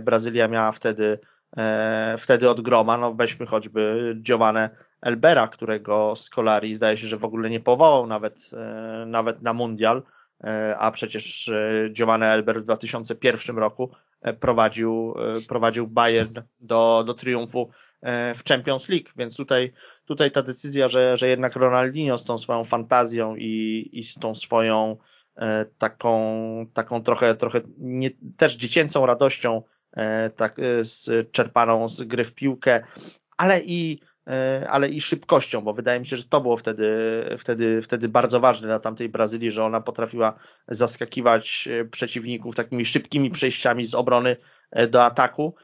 Brazylia miała wtedy, wtedy od groma. No weźmy choćby Giovanne Elbera, którego Scolari zdaje się, że w ogóle nie powołał nawet, e, nawet na mundial, e, a przecież e, Giovanni Elber w 2001 roku prowadził, prowadził Bayern do, do triumfu w Champions League, więc tutaj, tutaj ta decyzja, że, że jednak Ronaldinho z tą swoją fantazją i, i z tą swoją taką, taką trochę, trochę nie, też dziecięcą radością tak, z, czerpaną z gry w piłkę, ale i E, ale i szybkością, bo wydaje mi się, że to było wtedy, wtedy, wtedy bardzo ważne dla tamtej Brazylii, że ona potrafiła zaskakiwać e, przeciwników takimi szybkimi przejściami z obrony e, do ataku.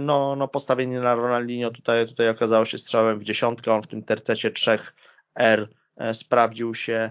No, no postawienie na Ronaldinho tutaj, tutaj okazało się strzałem w dziesiątkę, on w tym tercecie 3R sprawdził się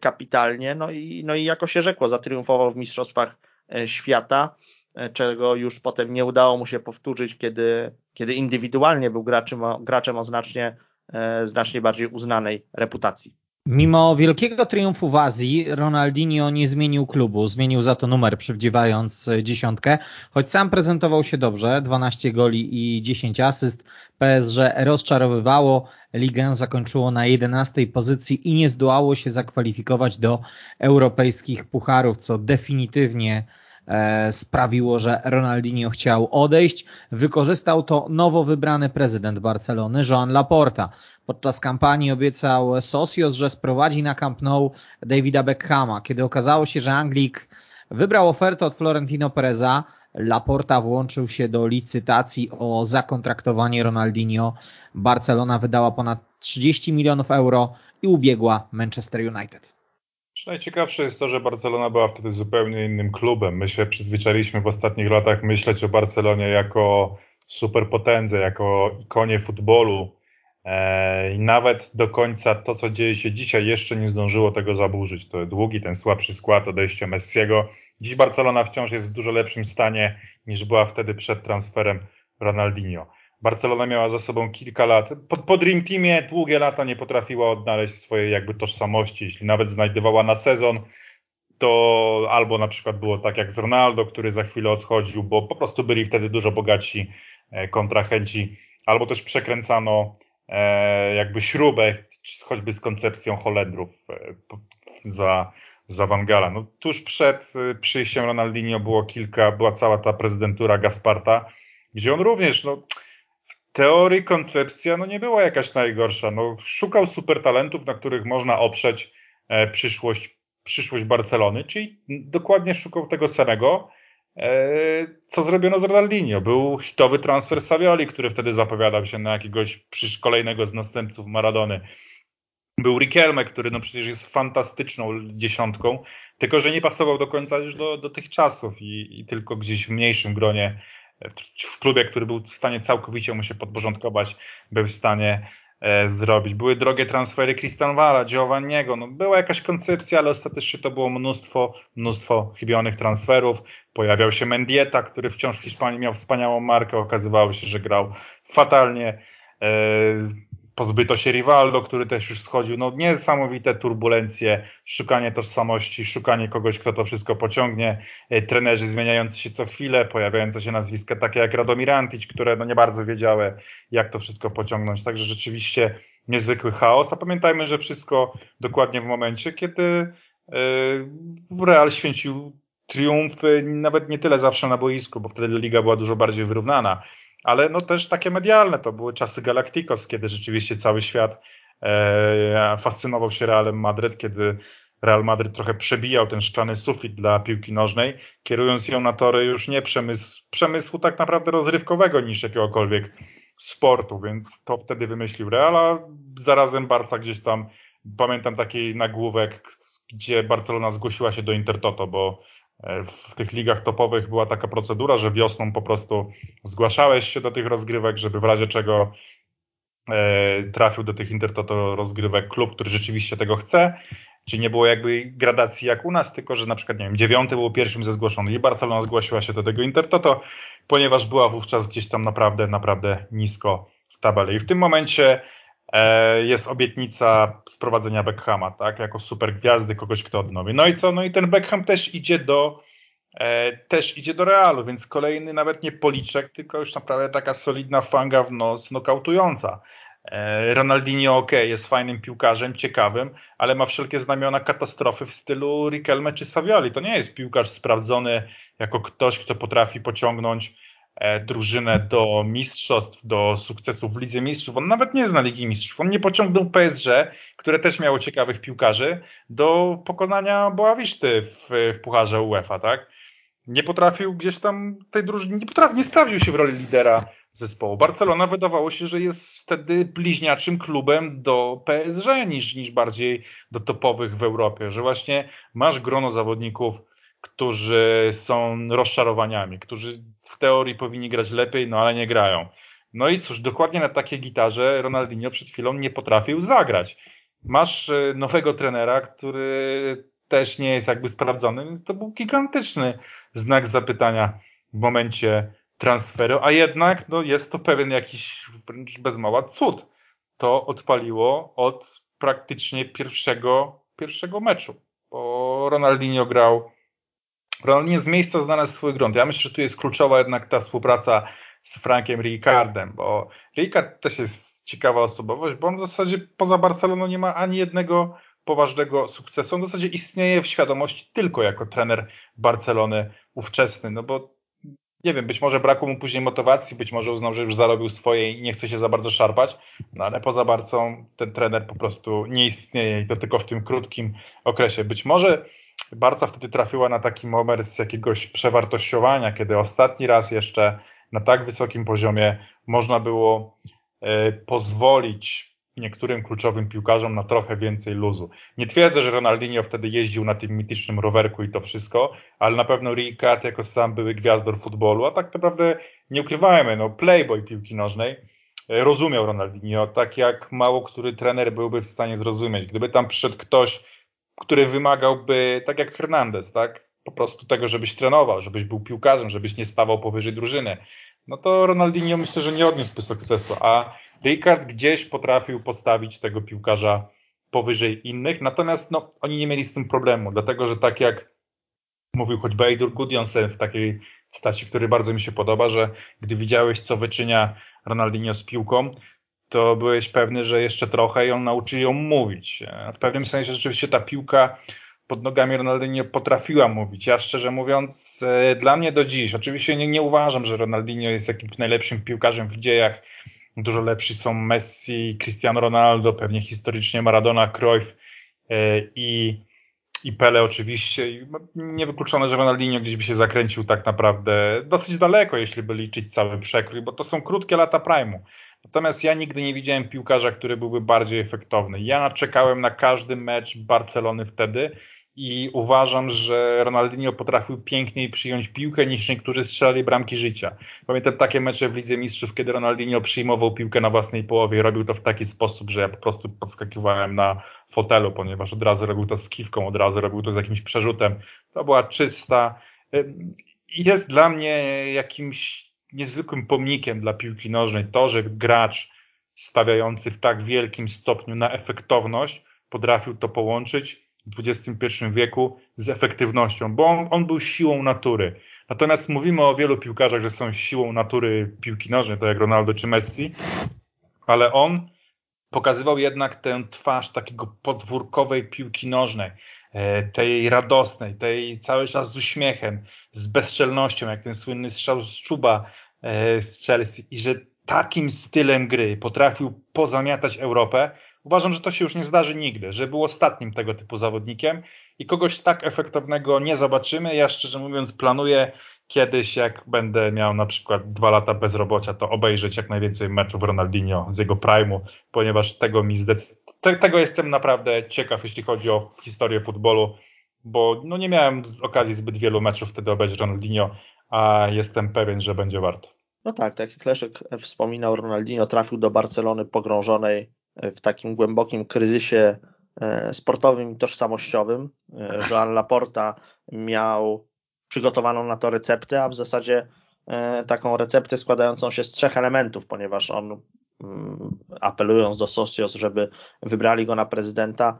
kapitalnie, no i, no i jako się rzekło, zatriumfował w Mistrzostwach Świata. E, czego już potem nie udało mu się powtórzyć, kiedy, kiedy indywidualnie był graczem, graczem o znacznie, e, znacznie bardziej uznanej reputacji. Mimo wielkiego triumfu w Azji, Ronaldinho nie zmienił klubu, zmienił za to numer, przywdziewając dziesiątkę, choć sam prezentował się dobrze, 12 goli i 10 asyst. PSG rozczarowywało, ligę zakończyło na 11 pozycji i nie zdołało się zakwalifikować do europejskich pucharów, co definitywnie E, sprawiło, że Ronaldinho chciał odejść. Wykorzystał to nowo wybrany prezydent Barcelony, Joan Laporta. Podczas kampanii obiecał Socios, że sprowadzi na Camp Nou Davida Beckhama. Kiedy okazało się, że Anglik wybrał ofertę od Florentino Pereza, Laporta włączył się do licytacji o zakontraktowanie Ronaldinho. Barcelona wydała ponad 30 milionów euro i ubiegła Manchester United. Najciekawsze jest to, że Barcelona była wtedy zupełnie innym klubem. My się przyzwyczailiśmy w ostatnich latach myśleć o Barcelonie jako superpotędze, jako ikonie futbolu. E, I nawet do końca to, co dzieje się dzisiaj, jeszcze nie zdążyło tego zaburzyć. To długi, ten słabszy skład, odejście Messiego. Dziś Barcelona wciąż jest w dużo lepszym stanie niż była wtedy przed transferem Ronaldinho. Barcelona miała za sobą kilka lat. Po, po Dream Teamie długie lata nie potrafiła odnaleźć swojej jakby tożsamości. Jeśli nawet znajdowała na sezon, to albo na przykład było tak jak z Ronaldo, który za chwilę odchodził, bo po prostu byli wtedy dużo bogatsi e, kontrahenci, albo też przekręcano e, jakby śrubę, choćby z koncepcją Holendrów e, za, za Wangala. No, tuż przed przyjściem Ronaldinho było kilka, była cała ta prezydentura Gasparta, gdzie on również, no, teorii koncepcja no nie była jakaś najgorsza. No, szukał super talentów, na których można oprzeć e, przyszłość, przyszłość Barcelony, czyli dokładnie szukał tego samego, e, co zrobiono z Ronaldinho. Był hitowy transfer Savioli, który wtedy zapowiadał się na jakiegoś kolejnego z następców Maradony. Był Riquelme, który no przecież jest fantastyczną dziesiątką, tylko że nie pasował do końca już do, do tych czasów i, i tylko gdzieś w mniejszym gronie, w, klubie, który był w stanie całkowicie mu się podporządkować, był w stanie e, zrobić. Były drogie transfery Christian Walla, Giovanniego, no była jakaś koncepcja, ale ostatecznie to było mnóstwo, mnóstwo chybionych transferów. Pojawiał się Mendieta, który wciąż w Hiszpanii miał wspaniałą markę, okazywało się, że grał fatalnie. E, pozbyto się Rivaldo, który też już schodził. No niesamowite turbulencje, szukanie tożsamości, szukanie kogoś, kto to wszystko pociągnie, e, trenerzy zmieniający się co chwilę, pojawiające się nazwiska takie jak Radomir Antic, które no nie bardzo wiedziały, jak to wszystko pociągnąć. Także rzeczywiście niezwykły chaos, a pamiętajmy, że wszystko dokładnie w momencie, kiedy e, Real święcił triumfy, nawet nie tyle zawsze na boisku, bo wtedy liga była dużo bardziej wyrównana, ale no też takie medialne. To były czasy Galacticos, kiedy rzeczywiście cały świat e, fascynował się Realem Madryt, kiedy Real Madryt trochę przebijał ten szklany sufit dla piłki nożnej, kierując ją na tory już nie przemysł, przemysłu tak naprawdę rozrywkowego niż jakiegokolwiek sportu, więc to wtedy wymyślił Real, a zarazem Barca gdzieś tam, pamiętam taki nagłówek, gdzie Barcelona zgłosiła się do Intertoto, bo w tych ligach topowych była taka procedura, że wiosną po prostu zgłaszałeś się do tych rozgrywek, żeby w razie czego e, trafił do tych Intertoto rozgrywek klub, który rzeczywiście tego chce. Czyli nie było jakby gradacji jak u nas, tylko że na przykład, nie wiem, dziewiąty był pierwszym ze zgłoszonych i Barcelona zgłosiła się do tego Intertoto, ponieważ była wówczas gdzieś tam naprawdę, naprawdę nisko w tabeli. I w tym momencie E, jest obietnica sprowadzenia Beckhama, tak, jako super gwiazdy, kogoś, kto odnowi. No i co? No i ten Beckham też idzie do e, też idzie do Realu, więc kolejny nawet nie policzek, tylko już naprawdę taka solidna fanga w nos, nokautująca. E, Ronaldinho ok, jest fajnym piłkarzem, ciekawym, ale ma wszelkie znamiona katastrofy w stylu Riquelme czy Savioli. To nie jest piłkarz sprawdzony jako ktoś, kto potrafi pociągnąć E, drużynę do mistrzostw, do sukcesów w Lidze Mistrzów. On nawet nie zna Ligi Mistrzów. On nie pociągnął PSG, które też miało ciekawych piłkarzy, do pokonania Boawiszty w, w Pucharze UEFA, tak? Nie potrafił gdzieś tam tej drużyny, nie potrafił, nie sprawdził się w roli lidera zespołu. Barcelona wydawało się, że jest wtedy bliźniaczym klubem do PSG niż, niż bardziej do topowych w Europie, że właśnie masz grono zawodników, którzy są rozczarowaniami, którzy teorii powinni grać lepiej, no ale nie grają. No i cóż, dokładnie na takiej gitarze Ronaldinho przed chwilą nie potrafił zagrać. Masz e, nowego trenera, który też nie jest jakby sprawdzony, więc to był gigantyczny znak zapytania w momencie transferu, a jednak no, jest to pewien jakiś wręcz bez mała cud. To odpaliło od praktycznie pierwszego, pierwszego meczu, bo Ronaldinho grał Ronaldinho z miejsca znalazł swój grunt. Ja myślę, że tu jest kluczowa jednak ta współpraca z Frankiem Ricardem, bo Ricard też jest ciekawa osobowość, bo on w zasadzie poza Barceloną nie ma ani jednego poważnego sukcesu. On w zasadzie istnieje w świadomości tylko jako trener Barcelony ówczesny, no bo nie wiem, być może brakło mu później motywacji, być może uznał, że już zarobił swoje i nie chce się za bardzo szarpać, no ale poza Barcą ten trener po prostu nie istnieje i to tylko w tym krótkim okresie. Być może Barca wtedy trafiła na taki moment z jakiegoś przewartościowania, kiedy ostatni raz jeszcze na tak wysokim poziomie można było e, pozwolić niektórym kluczowym piłkarzom na trochę więcej luzu. Nie twierdzę, że Ronaldinho wtedy jeździł na tym mitycznym rowerku i to wszystko, ale na pewno Ricard jako sam były gwiazdor futbolu, a tak naprawdę nie ukrywajmy, no playboy piłki nożnej, e, rozumiał Ronaldinho, tak jak mało który trener byłby w stanie zrozumieć. Gdyby tam przyszedł ktoś, który wymagałby, tak jak Hernandez, tak? Po prostu tego, żebyś trenował, żebyś był piłkarzem, żebyś nie stawał powyżej drużyny. No to Ronaldinho myślę, że nie odniósłby sukcesu, a Ricard gdzieś potrafił postawić tego piłkarza powyżej innych, natomiast no, oni nie mieli z tym problemu, dlatego że tak jak mówił choćby Eidur Gudjonsen w takiej stacji, który bardzo mi się podoba, że gdy widziałeś, co wyczynia Ronaldinho z piłką, to byłeś pewny, że jeszcze trochę i on nauczy ją mówić. W pewnym sensie rzeczywiście ta piłka pod nogami Ronaldinho potrafiła mówić. Ja szczerze mówiąc, e, dla mnie do dziś, oczywiście nie, nie uważam, że Ronaldinho jest jakimś najlepszym piłkarzem w dziejach. Dużo lepsi są Messi, Cristiano Ronaldo, pewnie historycznie Maradona, Cruyff e, i, i Pele oczywiście. Niewykluczone, że Ronaldinho gdzieś by się zakręcił tak naprawdę dosyć daleko, jeśli by liczyć cały przekrój, bo to są krótkie lata prime'u. Natomiast ja nigdy nie widziałem piłkarza, który byłby bardziej efektowny. Ja czekałem na każdy mecz Barcelony wtedy i uważam, że Ronaldinho potrafił piękniej przyjąć piłkę niż niektórzy strzelali bramki życia. Pamiętam takie mecze w Lidze Mistrzów, kiedy Ronaldinho przyjmował piłkę na własnej połowie i robił to w taki sposób, że ja po prostu podskakiwałem na fotelu, ponieważ od razu robił to z kiwką, od razu robił to z jakimś przerzutem. To była czysta. Jest dla mnie jakimś niezwykłym pomnikiem dla piłki nożnej to, że gracz stawiający w tak wielkim stopniu na efektowność potrafił to połączyć w XXI wieku z efektywnością, bo on, on, był siłą natury. Natomiast mówimy o wielu piłkarzach, że są siłą natury piłki nożnej, to jak Ronaldo czy Messi, ale on pokazywał jednak tę twarz takiego podwórkowej piłki nożnej, tej radosnej, tej cały czas z uśmiechem, z bezczelnością, jak ten słynny strzał z Czuba e, z Chelsea i że takim stylem gry potrafił pozamiatać Europę, Uważam, że to się już nie zdarzy nigdy, że był ostatnim tego typu zawodnikiem i kogoś tak efektownego nie zobaczymy. Ja szczerze mówiąc planuję kiedyś, jak będę miał na przykład dwa lata bezrobocia, to obejrzeć jak najwięcej meczów Ronaldinho z jego prime'u, ponieważ tego mi zdecydowanie tego jestem naprawdę ciekaw, jeśli chodzi o historię futbolu, bo no nie miałem okazji zbyt wielu meczów wtedy obejrzeć Ronaldinho, a jestem pewien, że będzie warto. No tak, tak jak Leszek wspominał, Ronaldinho trafił do Barcelony pogrążonej w takim głębokim kryzysie e, sportowym i tożsamościowym. E, Joan Laporta miał przygotowaną na to receptę, a w zasadzie e, taką receptę składającą się z trzech elementów, ponieważ on apelując do Socios, żeby wybrali go na prezydenta,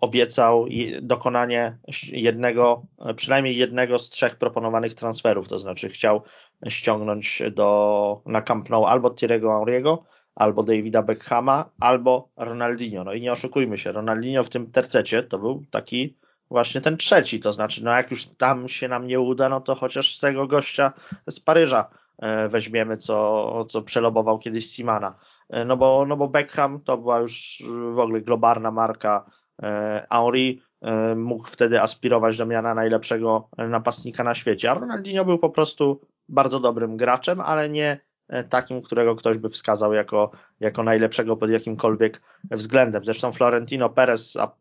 obiecał dokonanie jednego, przynajmniej jednego z trzech proponowanych transferów, to znaczy chciał ściągnąć do, na Camp Nou albo Thierry'ego Henry'ego, albo Davida Beckhama, albo Ronaldinho. No i nie oszukujmy się, Ronaldinho w tym tercecie to był taki właśnie ten trzeci, to znaczy, no jak już tam się nam nie uda, no to chociaż z tego gościa z Paryża e, weźmiemy, co, co przelobował kiedyś Simana. E, no bo, no bo Beckham to była już w ogóle globalna marka. E, Henry mógł wtedy aspirować do miana najlepszego napastnika na świecie, a Ronaldinho był po prostu bardzo dobrym graczem, ale nie E, takim, którego ktoś by wskazał jako, jako najlepszego pod jakimkolwiek względem. Zresztą Florentino Perez, a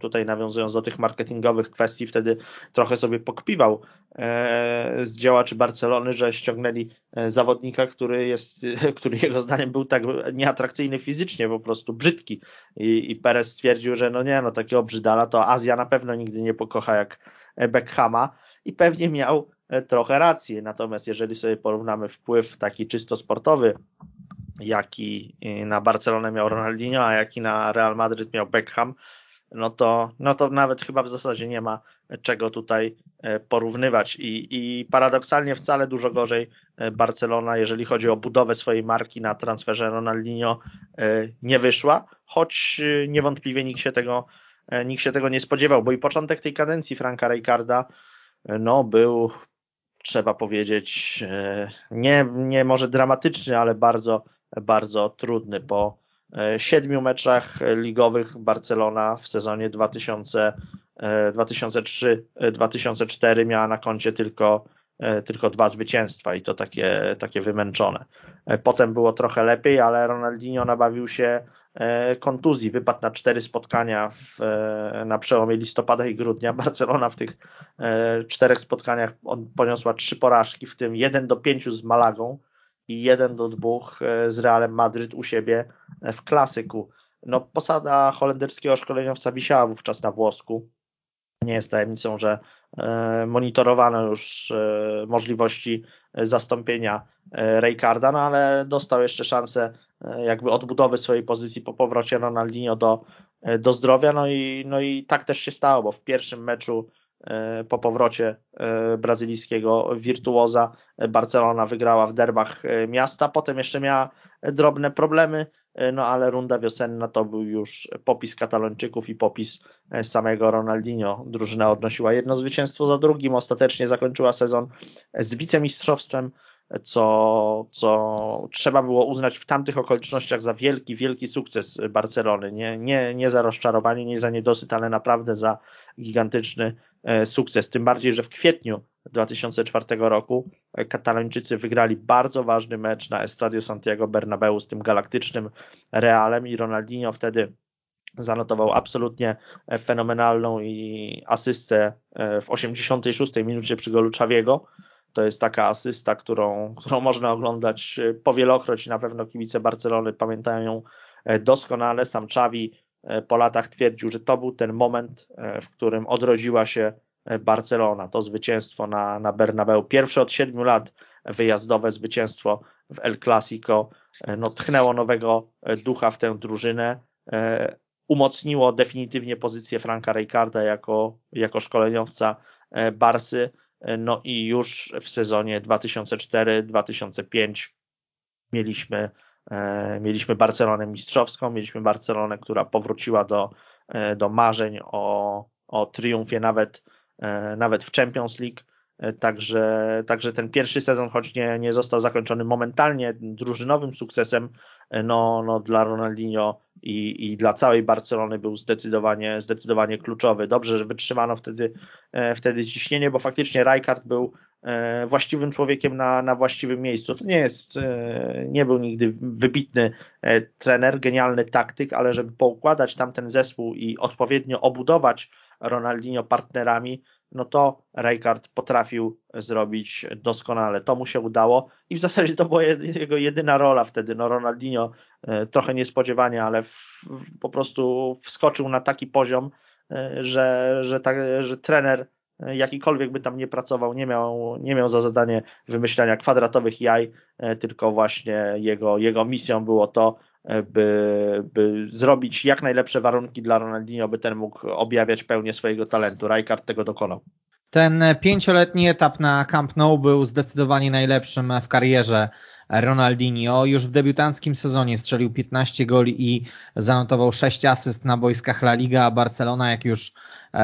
tutaj nawiązując do tych marketingowych kwestii, wtedy trochę sobie pokpiwał e, z działaczy Barcelony, że ściągnęli e, zawodnika, który jest, który jego zdaniem był tak nieatrakcyjny fizycznie, po prostu brzydki. I, i Perez stwierdził, że no nie, no takiego brzydala to Azja na pewno nigdy nie pokocha jak Beckhama i pewnie miał E, trochę rację. Natomiast jeżeli sobie porównamy wpływ taki czysto sportowy, jaki e, na Barcelonę miał Ronaldinho, a jaki na Real Madryt miał Beckham, no to, no to nawet chyba w zasadzie nie ma czego tutaj e, porównywać. I, I paradoksalnie wcale dużo gorzej Barcelona, jeżeli chodzi o budowę swojej marki na transferze Ronaldinho, nie wyszła, choć niewątpliwie nikt się tego, nikt się tego nie spodziewał, bo i początek tej kadencji Franka Rijkaarda no, był trzeba powiedzieć, e, nie, nie może dramatyczny, ale bardzo, bardzo trudny. Po e, siedmiu meczach ligowych Barcelona w sezonie 2003-2004 e, miała na koncie tylko, tylko dwa zwycięstwa i to takie, takie wymęczone. Potem było trochę lepiej, ale Ronaldinho nabawił się kontuzji. Wypadł na cztery spotkania w, e, na przełomie listopada i grudnia. Barcelona w tych e, czterech spotkaniach poniosła trzy porażki, w tym jeden do pięciu z Malagą i jeden do dwóch z Realem Madryt u siebie w klasyku. No, posada holenderskiego szkoleniowca wisiała wówczas na włosku. Nie jest tajemnicą, że monitorowano już możliwości zastąpienia Raycarda, no ale dostał jeszcze szansę E, jakby odbudowy swojej pozycji po powrocie Ronaldinho do, e, do zdrowia. No i, no i tak też się stało, bo w pierwszym meczu e, po powrocie brazylijskiego wirtuoza Barcelona wygrała w derbach miasta, potem jeszcze miała drobne problemy, no ale runda wiosenna to był już popis Katalończyków i popis samego Ronaldinho. Drużyna odnosiła jedno zwycięstwo za drugim, ostatecznie zakończyła sezon z wicemistrzostwem co, co trzeba było uznać w tamtych okolicznościach za wielki, wielki sukces Barcelony. Nie, nie, nie za rozczarowanie, nie za niedosyt, ale naprawdę za gigantyczny sukces. Tym bardziej, że w kwietniu 2004 roku Katalończycy wygrali bardzo ważny mecz na Estadio Santiago Bernabeu z tym galaktycznym Realem i Ronaldinho wtedy zanotował absolutnie fenomenalną i asystę w 86 minucie przy golu Czawiego. To jest taka asysta, którą, którą można oglądać powielokroć i na pewno kibice Barcelony pamiętają ją doskonale. Sam Czawi po latach twierdził, że to był ten moment, w którym odrodziła się Barcelona. To zwycięstwo na, na Bernabeu. Pierwsze od siedmiu lat wyjazdowe zwycięstwo w El Clasico. No, tchnęło nowego ducha w tę drużynę. Umocniło definitywnie pozycję Franka Rijkaarda jako, jako szkoleniowca Barsy. No i już w sezonie 2004-2005 mieliśmy, mieliśmy Barcelonę mistrzowską, mieliśmy Barcelonę, która powróciła do, do marzeń o, o triumfie nawet E, nawet w Champions League. E, także, także ten pierwszy sezon, choć nie, nie został zakończony momentalnie drużynowym sukcesem, e, no, no dla Ronaldinho i, i dla całej Barcelony był zdecydowanie, zdecydowanie kluczowy. Dobrze, że wytrzymano wtedy, wtedy ciśnienie, bo faktycznie Rijkaard był właściwym człowiekiem na, na właściwym miejscu. To nie jest, nie był nigdy wybitny trener, genialny taktyk, ale żeby poukładać tam ten zespół i odpowiednio obudować Ronaldinho partnerami, no to Rijkaard potrafił zrobić doskonale. To mu się udało i w zasadzie to była jego jedyna rola wtedy. No Ronaldinho e, trochę niespodziewanie, ale w, po prostu wskoczył na taki poziom, e, że, że, że trener e, jakikolwiek by tam nie pracował, nie miał, nie miał za zadanie wymyślania kwadratowych jaj, tylko właśnie jego, jego misją było to, by, by zrobić jak najlepsze warunki dla Ronaldinho, by ten mógł objawiać pełnię swojego talentu. Rijkaard tego dokonał. Ten pięcioletni etap na Camp Nou był zdecydowanie najlepszym w karierze Ronaldinho. Już w debiutanckim sezonie strzelił 15 goli i zanotował 6 asyst na boiskach La Liga, a Barcelona, jak już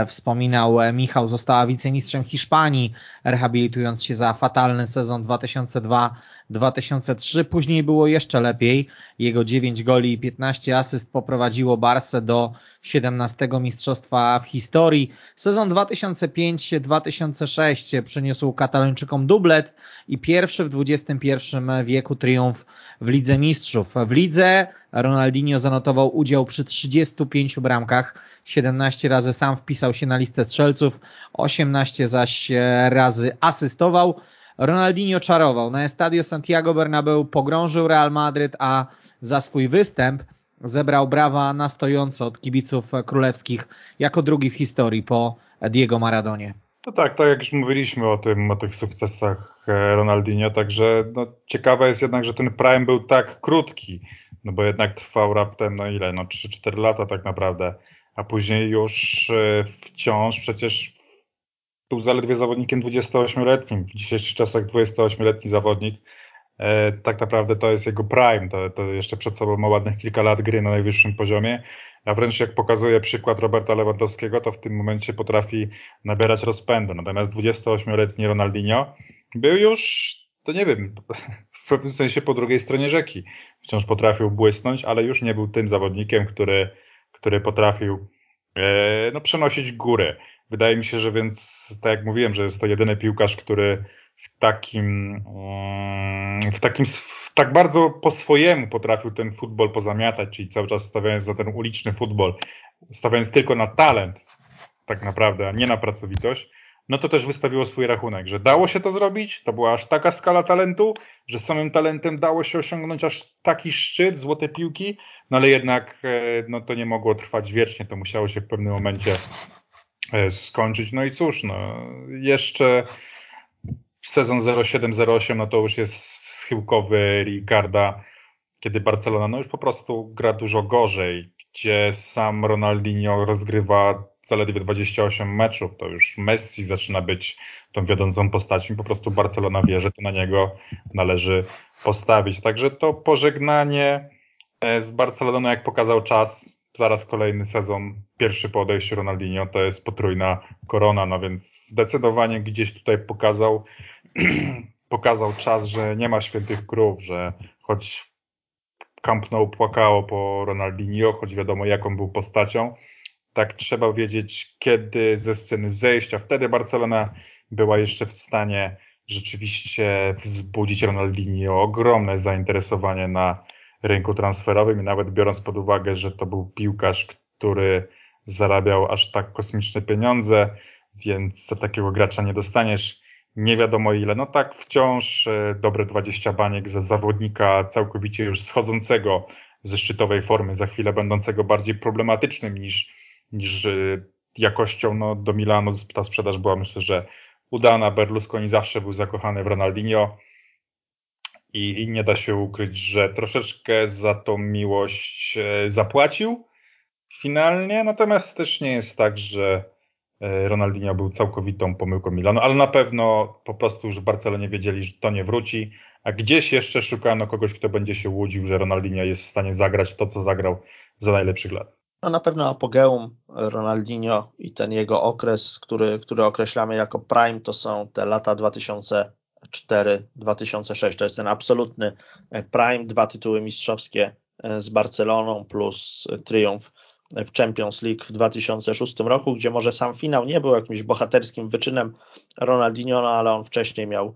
wspominał e, Michał, została wicemistrzem Hiszpanii, rehabilitując się za fatalny sezon 2002-2003. Później było jeszcze lepiej. Jego 9 goli i 15 asyst poprowadziło Barsę do 17 mistrzostwa w historii. Sezon 2005-2006 przyniósł Katalończykom dublet i pierwszy w XXI wieku triumf w Lidze Mistrzów. W lidze Ronaldinho zanotował udział przy 35 bramkach, 17 razy sam wpisał się na listę strzelców, 18 zaś razy asystował. Ronaldinho czarował. Na Estadio Santiago Bernabeu pogrążył Real Madryt, a za swój występ zebrał brawa na stojąco od kibiców królewskich jako drugi w historii po Diego Maradonie. No tak, tak jak już mówiliśmy o tym, o tych sukcesach e, Ronaldinho, także no, ciekawe jest jednak, że ten prime był tak krótki, no bo jednak trwał raptem, no ile, no 3-4 lata tak naprawdę, a później już e, wciąż przecież był zaledwie zawodnikiem 28-letnim, w dzisiejszych czasach 28-letni zawodnik, e, tak naprawdę to jest jego prime, to, to jeszcze przed sobą ma ładnych kilka lat gry na najwyższym poziomie, a wręcz jak pokazuje przykład Roberta Lewandowskiego, to w tym momencie potrafi nabierać rozpędu. Natomiast 28-letni Ronaldinho był już, to nie wiem, w pewnym sensie po drugiej stronie rzeki. Wciąż potrafił błysnąć, ale już nie był tym zawodnikiem, który, który potrafił e, no, przenosić górę. Wydaje mi się, że więc, tak jak mówiłem, że jest to jedyny piłkarz, który w takim, mm, w takim tak bardzo po swojemu potrafił ten futbol pozamiatać, czyli cały czas stawiając za ten uliczny futbol, stawiając tylko na talent, tak naprawdę, a nie na pracowitość, no to też wystawiło swój rachunek, że dało się to zrobić, to była aż taka skala talentu, że samym talentem dało się osiągnąć aż taki szczyt, złote piłki, no ale jednak e, no to nie mogło trwać wiecznie, to musiało się w pewnym momencie e, skończyć. No i cóż, no jeszcze sezon 07-08, no to już jest schyłkowy Ricarda, kiedy Barcelona no już po prostu gra dużo gorzej, gdzie sam Ronaldinho rozgrywa zaledwie 28 meczów, to już Messi zaczyna być tą wiodącą postacią. Po prostu Barcelona wie, że to na niego należy postawić. Także to pożegnanie e, z Barceloną, jak pokazał czas, zaraz kolejny sezon, pierwszy po odejściu Ronaldinho, to jest potrójna korona, no więc zdecydowanie gdzieś tutaj pokazał pokazał czas, że nie ma świętych krów, że choć Camp Nou płakało po Ronaldinho, choć wiadomo jaką był postacią, tak trzeba wiedzieć, kiedy ze sceny zejść, a wtedy Barcelona była jeszcze w stanie rzeczywiście wzbudzić Ronaldinho ogromne zainteresowanie na rynku transferowym i nawet biorąc pod uwagę, że to był piłkarz, który zarabiał aż tak kosmiczne pieniądze, więc za takiego gracza nie dostaniesz nie wiadomo ile. No tak, wciąż e, dobre 20 baniek za zawodnika całkowicie już schodzącego ze szczytowej formy, za chwilę będącego bardziej problematycznym niż, niż e, jakością. No, do Milanu ta sprzedaż była myślę, że udana. Berlusconi zawsze był zakochany w Ronaldinho i, i nie da się ukryć, że troszeczkę za tą miłość e, zapłacił finalnie, natomiast też nie jest tak, że e, Ronaldinho był całkowitą pomyłką Milanu, ale na pewno po prostu już w Barcelonie wiedzieli, że to nie wróci, a gdzieś jeszcze szukano kogoś, kto będzie się łudził, że Ronaldinho jest w stanie zagrać to, co zagrał za najlepszych lat. No na pewno apogeum Ronaldinho i ten jego okres, który, który określamy jako prime, to są te lata 2004-2006. To jest ten absolutny prime, dwa tytuły mistrzowskie z Barceloną plus triumf w Champions League w 2006 roku, gdzie może sam finał nie był jakimś bohaterskim wyczynem Ronaldinho, no ale on wcześniej miał e,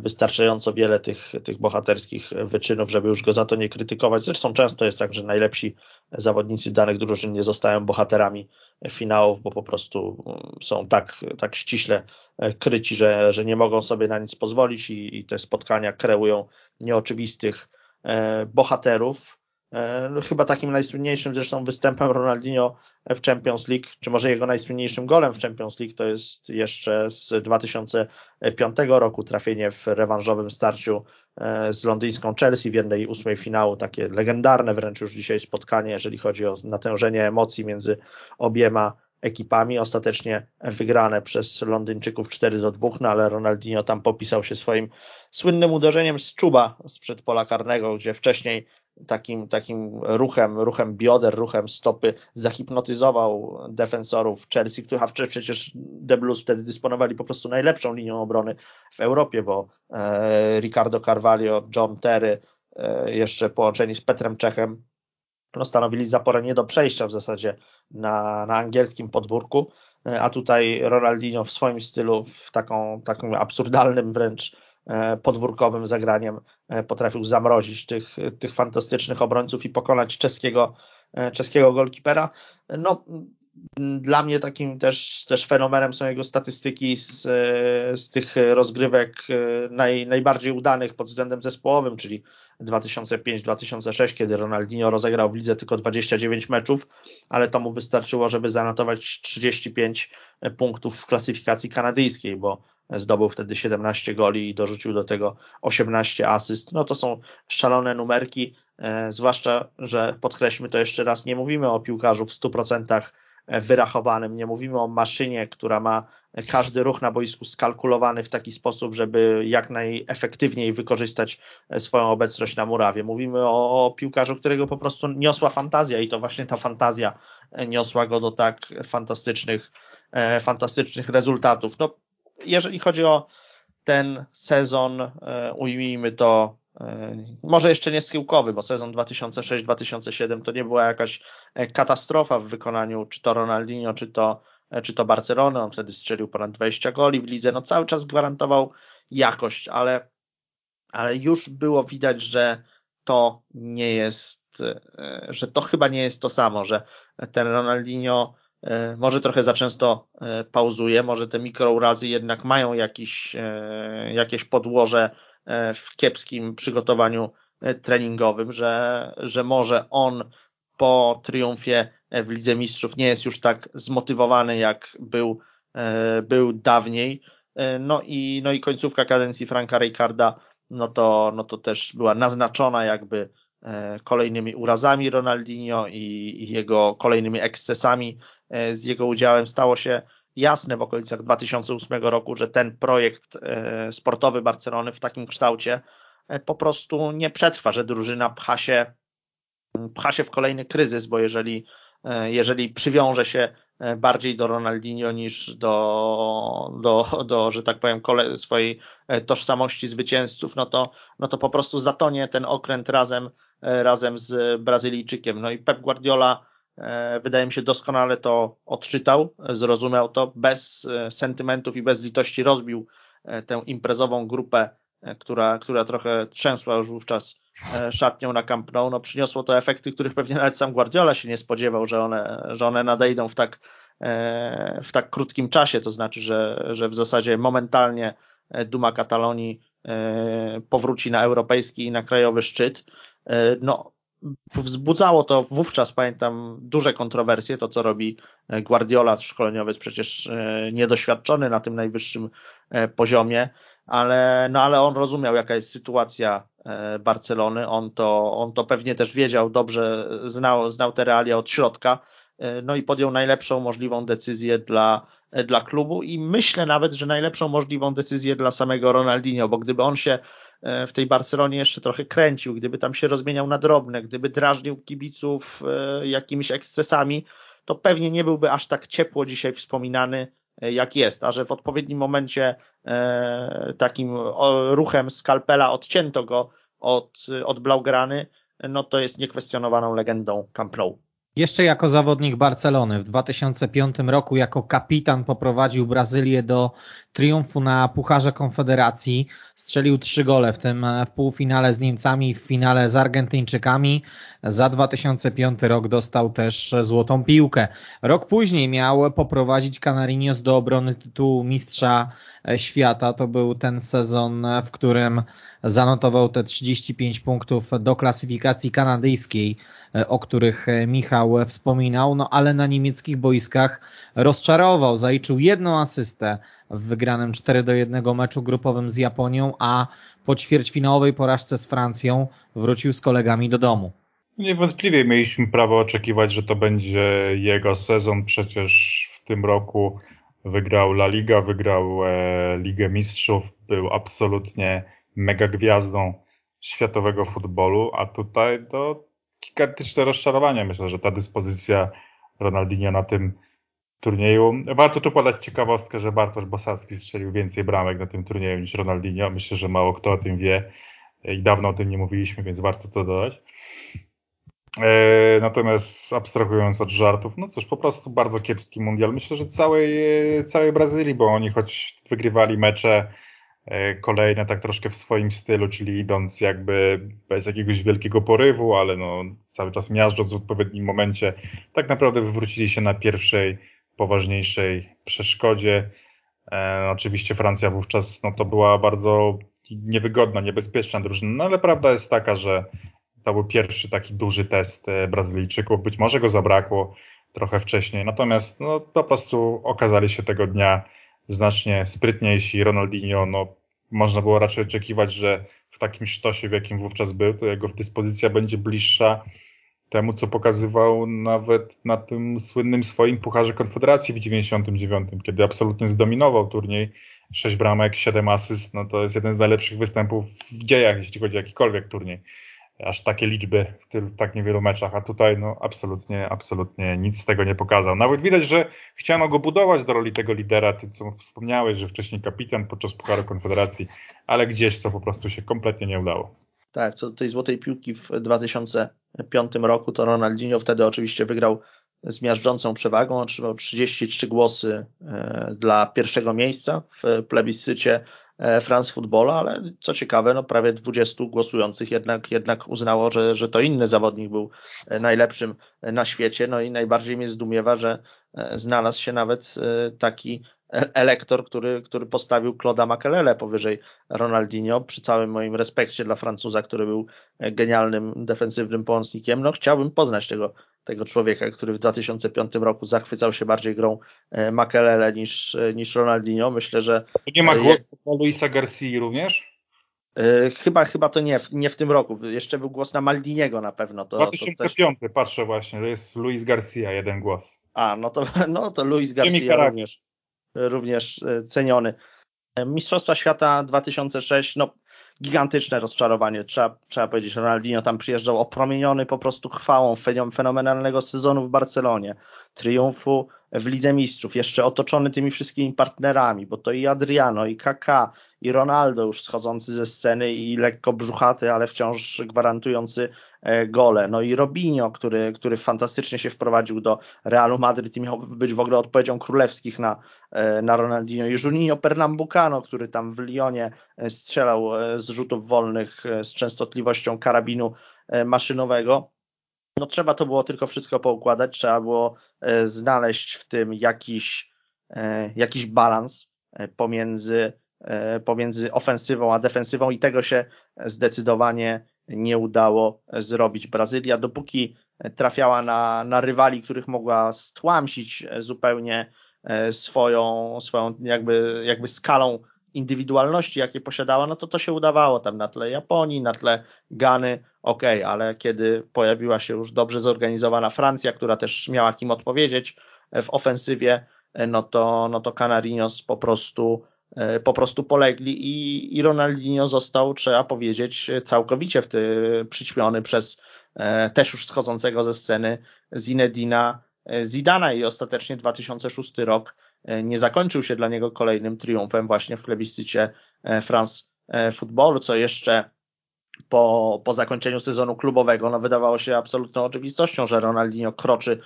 wystarczająco wiele tych, tych bohaterskich wyczynów, żeby już go za to nie krytykować. Zresztą często jest tak, że najlepsi zawodnicy danych drużyn nie zostają bohaterami finałów, bo po prostu mm, są tak, tak ściśle e, kryci, że, że nie mogą sobie na nic pozwolić i, i te spotkania kreują nieoczywistych e, bohaterów. E, no, chyba takim najsłynniejszym zresztą występem Ronaldinho w Champions League, czy może jego najsłynniejszym golem w Champions League to jest jeszcze z 2005 roku trafienie w rewanżowym starciu e, z londyńską Chelsea w jednej ósmej finału, takie legendarne wręcz już dzisiaj spotkanie, jeżeli chodzi o natężenie emocji między obiema ekipami, ostatecznie wygrane przez Londyńczyków 4 do 2, no ale Ronaldinho tam popisał się swoim słynnym uderzeniem z czuba sprzed pola karnego, gdzie wcześniej takim, takim ruchem, ruchem bioder, ruchem stopy zahipnotyzował defensorów Chelsea, których przecież The Blues wtedy dysponowali po prostu najlepszą linią obrony w Europie, bo e, Ricardo Carvalho, John Terry, e, jeszcze połączeni z Petrem Czechem, no, stanowili zaporę nie do przejścia w zasadzie na, na angielskim podwórku, e, a tutaj Ronaldinho w swoim stylu, w taką, takim absurdalnym wręcz podwórkowym zagraniem e, potrafił zamrozić tych, tych fantastycznych obrońców i pokonać czeskiego, e, czeskiego golkipera. No, dla mnie takim też, też fenomenem są jego statystyki z, z tych rozgrywek naj, najbardziej udanych pod względem zespołowym, czyli 2005-2006, kiedy Ronaldinho rozegrał w lidze tylko 29 meczów, ale to mu wystarczyło, żeby zanotować 35 punktów w klasyfikacji kanadyjskiej, bo zdobył wtedy 17 goli i dorzucił do tego 18 asyst. No to są szalone numerki, e, zwłaszcza, że podkreślmy to jeszcze raz, nie mówimy o piłkarzu w 100% wyrachowanym, nie mówimy o maszynie, która ma każdy ruch na boisku skalkulowany w taki sposób, żeby jak najefektywniej wykorzystać swoją obecność na murawie. Mówimy o, o piłkarzu, którego po prostu niosła fantazja i to właśnie ta fantazja niosła go do tak fantastycznych, e, fantastycznych rezultatów. No, jeżeli chodzi o ten sezon, e, ujmijmy to, e, może jeszcze nie schyłkowy, bo sezon 2006-2007 to nie była jakaś e, katastrofa w wykonaniu czy to Ronaldinho, czy to, czy to Barcelony. On wtedy strzelił ponad 20 goli w lidze. No cały czas gwarantował jakość, ale, ale już było widać, że to nie jest, że to chyba nie jest to samo, że ten Ronaldinho może trochę za często e, pauzuje, może te mikrourazy jednak mają jakiś, e, jakieś podłoże w kiepskim przygotowaniu treningowym, że, że może on po triumfie w Lidze Mistrzów nie jest już tak zmotywowany, jak był, był dawniej. No i, no i końcówka kadencji Franka Rijkaarda, no to, no to też była naznaczona jakby kolejnymi urazami Ronaldinho i, jego kolejnymi ekscesami E, z jego udziałem. Stało się jasne w okolicach 2008 roku, że ten projekt e, sportowy Barcelony w takim kształcie e, po prostu nie przetrwa, że drużyna pcha się, pcha się w kolejny kryzys, bo jeżeli, jeżeli przywiąże się bardziej do Ronaldinho niż do, do, do że tak powiem, swojej tożsamości zwycięzców, no to, no to po prostu zatonie ten okręt razem, razem z Brazylijczykiem. No i Pep Guardiola wydaje mi się doskonale to odczytał, zrozumiał to, bez sentymentów i bez litości rozbił tę imprezową grupę, która, która trochę trzęsła już wówczas szatnią na Camp Nou. No, przyniosło to efekty, których pewnie nawet sam Guardiola się nie spodziewał, że one, że one nadejdą w tak, w tak krótkim czasie, to znaczy, że, że w zasadzie momentalnie Duma Katalonii E, powróci na europejski i na krajowy szczyt. E, no, wzbudzało to wówczas, pamiętam, duże kontrowersje, to co robi Guardiola, szkoleniowiec przecież e, niedoświadczony na tym najwyższym poziomie, ale, no, ale on rozumiał, jaka jest sytuacja Barcelony, on to, on to pewnie też wiedział, dobrze znał, znał te realia od środka, no i podjął najlepszą możliwą decyzję dla E, dla klubu i myślę nawet, że najlepszą możliwą decyzję dla samego Ronaldinho, bo gdyby on się e, w tej Barcelonie jeszcze trochę kręcił, gdyby tam się rozmieniał na drobne, gdyby drażnił kibiców e, jakimiś ekscesami, to pewnie nie byłby aż tak ciepło dzisiaj wspominany, jak jest, a że w odpowiednim momencie takim ruchem skalpela odcięto go od, od Blaugrany, no to jest niekwestionowaną legendą Camp Nou. Jeszcze jako zawodnik Barcelony w 2005 roku jako kapitan poprowadził Brazylię do triumfu na Pucharze Konfederacji. Strzelił trzy gole, w tym w półfinale z Niemcami, w finale z Argentyńczykami. Za 2005 rok dostał też złotą piłkę. Rok później miał poprowadzić Canarinos do obrony tytułu mistrza świata. To był ten sezon, w którym zanotował te 35 punktów do klasyfikacji kanadyjskiej, o których Michał wspominał, no ale na niemieckich boiskach rozczarował, zaliczył jedną asystę w wygranym 4 do 1 meczu grupowym z Japonią, a po ćwierćfinałowej porażce z Francją wrócił z kolegami do domu. Niewątpliwie mieliśmy prawo oczekiwać, że to będzie jego sezon. Przecież w tym roku wygrał La Liga, wygrał e, Ligę Mistrzów, był absolutnie mega gwiazdą światowego futbolu, a tutaj to gigantyczne rozczarowanie. Myślę, że ta dyspozycja Ronaldinho na tym turnieju. Warto tu podać ciekawostkę, że Bartosz Bosacki strzelił więcej bramek na tym turnieju niż Ronaldinho. Myślę, że mało kto o tym wie i dawno o tym nie mówiliśmy, więc warto to dodać. E, natomiast abstrahując od żartów, no cóż, po prostu bardzo kiepski mundial. Myślę, że całej, całej Brazylii, bo oni choć wygrywali mecze e, kolejne tak troszkę w swoim stylu, czyli idąc jakby bez jakiegoś wielkiego porywu, ale no cały czas miażdżąc w odpowiednim momencie, tak naprawdę wywrócili się na pierwszej poważniejszej przeszkodzie. E, oczywiście Francja wówczas no, to była bardzo niewygodna, niebezpieczna drużyna, no ale prawda jest taka, że to był pierwszy taki duży test e, Brazylijczyków. Być może go zabrakło trochę wcześniej, natomiast no, po prostu okazali się tego dnia znacznie sprytniejsi. Ronaldinho, no, można było raczej oczekiwać, że w takim sztosie, w jakim wówczas był, to jego dyspozycja będzie bliższa temu, co pokazywał nawet na tym słynnym swoim Pucharze Konfederacji w 99, kiedy absolutnie zdominował turniej. 6 bramek, 7 asyst, no to jest jeden z najlepszych występów w dziejach, jeśli chodzi o jakikolwiek turniej. Aż takie liczby w, tylu, w tak niewielu meczach, a tutaj no absolutnie, absolutnie nic z tego nie pokazał. Nawet widać, że chciano go budować do roli tego lidera, ty co wspomniałeś, że wcześniej kapitan podczas Pucharu Konfederacji, ale gdzieś to po prostu się kompletnie nie udało. Tak, co do tej złotej piłki w 2005 roku, to Ronaldinho wtedy oczywiście wygrał z miażdżącą przewagą, otrzymał 33 głosy e, dla pierwszego miejsca w plebiscycie France Footballa, ale co ciekawe, no prawie 20 głosujących jednak, jednak uznało, że, że to inny zawodnik był e, najlepszym na świecie. No i najbardziej mnie zdumiewa, że znalazł się nawet taki elektor, który, który postawił Claude'a Makelele powyżej Ronaldinho, przy całym moim respekcie dla Francuza, który był genialnym defensywnym pomocnikiem. No chciałbym poznać tego, tego człowieka, który w 2005 roku zachwycał się bardziej grą e, Makelele niż, e, niż Ronaldinho. Myślę, że... Nie ma głosu dla Luisa Garcia również? E, chyba, chyba to nie, nie w tym roku. Jeszcze był głos na Maldiniego na pewno. To, 2005, to też... patrzę właśnie, to jest Luis Garcia, jeden głos. A, no to, no to Luis Garcia również również e, ceniony. Mistrzostwa Świata 2006, no gigantyczne rozczarowanie, trzeba, trzeba powiedzieć. Ronaldinho tam przyjeżdżał opromieniony po prostu chwałą fenomenalnego sezonu w Barcelonie, triumfu w Lidze Mistrzów, jeszcze otoczony tymi wszystkimi partnerami, bo to i Adriano, i Kaká, i Ronaldo już schodzący ze sceny i lekko brzuchaty, ale wciąż gwarantujący e, gole. No i Robinho, który, który fantastycznie się wprowadził do Realu Madryt i miał być w ogóle odpowiedzią królewskich na, e, na Ronaldinho. I Juninho Pernambucano, który tam w Lyonie e, strzelał z rzutów wolnych z częstotliwością karabinu maszynowego. No trzeba to było tylko wszystko poukładać, trzeba było znaleźć w tym jakiś, jakiś balans pomiędzy E, pomiędzy ofensywą a defensywą i tego się zdecydowanie nie udało zrobić. Brazylia, dopóki trafiała na, na rywali, których mogła stłamsić zupełnie e, swoją, swoją jakby, jakby skalą indywidualności, jakie posiadała, no to to się udawało tam na tle Japonii, na tle Gany, ok, ale kiedy pojawiła się już dobrze zorganizowana Francja, która też miała kim odpowiedzieć w ofensywie, e, no to, no to Canarinos po prostu E, po prostu polegli i, i Ronaldinho został, trzeba powiedzieć, całkowicie wty, przyćmiony przez e, też już schodzącego ze sceny Zinedina e, Zidana i ostatecznie 2006 rok nie zakończył się dla niego kolejnym triumfem właśnie w plebiscycie France Footballu, co jeszcze po, po zakończeniu sezonu klubowego no wydawało się absolutną oczywistością, że Ronaldinho kroczy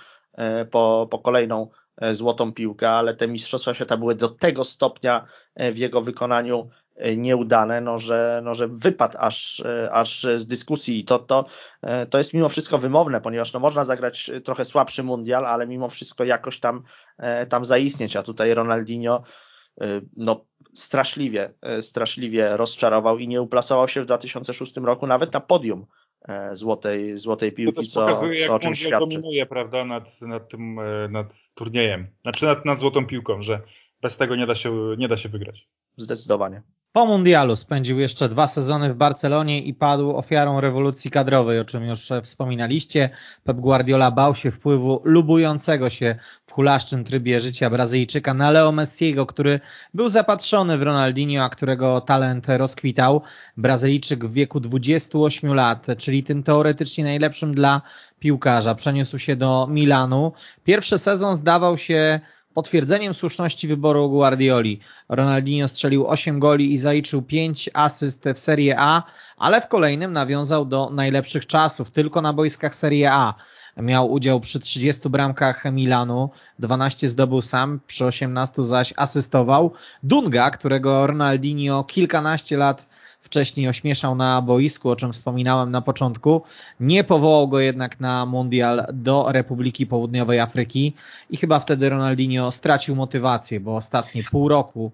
po, po kolejną E, złotą piłkę, ale te Mistrzostwa Świata były do tego stopnia e, w jego wykonaniu e, nieudane, no że, no, że wypadł aż, aż z dyskusji i to, to, to jest mimo wszystko wymowne, ponieważ no, można zagrać trochę słabszy mundial, ale mimo wszystko jakoś tam, tam zaistnieć, a tutaj Ronaldinho no, straszliwie, straszliwie rozczarował i nie uplasował się w 2006 roku nawet na podium E, złotej, złotej piłki, co, pokazuje, co o czym świadczy. dominuje prawda, nad, nad tym e, nad turniejem, znaczy nad, nad złotą piłką, że bez tego nie da się, nie da się wygrać. Zdecydowanie. Po mundialu spędził jeszcze dwa sezony w Barcelonie i padł ofiarą rewolucji kadrowej, o czym już wspominaliście. Pep Guardiola bał się wpływu lubującego się w hulaszczym trybie życia Brazylijczyka na Leo Messiego, który był zapatrzony w Ronaldinho, a którego talent rozkwitał. Brazylijczyk w wieku 28 lat, czyli tym teoretycznie najlepszym dla piłkarza, przeniósł się do Milanu. Pierwszy sezon zdawał się potwierdzeniem słuszności wyboru Guardioli. Ronaldinho strzelił 8 goli i zaliczył 5 asyst w Serie A, ale w kolejnym nawiązał do najlepszych czasów, tylko na boiskach Serie A. Miał udział przy 30 bramkach Milanu, 12 zdobył sam, przy 18 zaś asystował. Dunga, którego Ronaldinho kilkanaście lat wcześniej ośmieszał na boisku, o czym wspominałem na początku. Nie powołał go jednak na mundial do Republiki Południowej Afryki i chyba wtedy Ronaldinho stracił motywację, bo ostatnie pół roku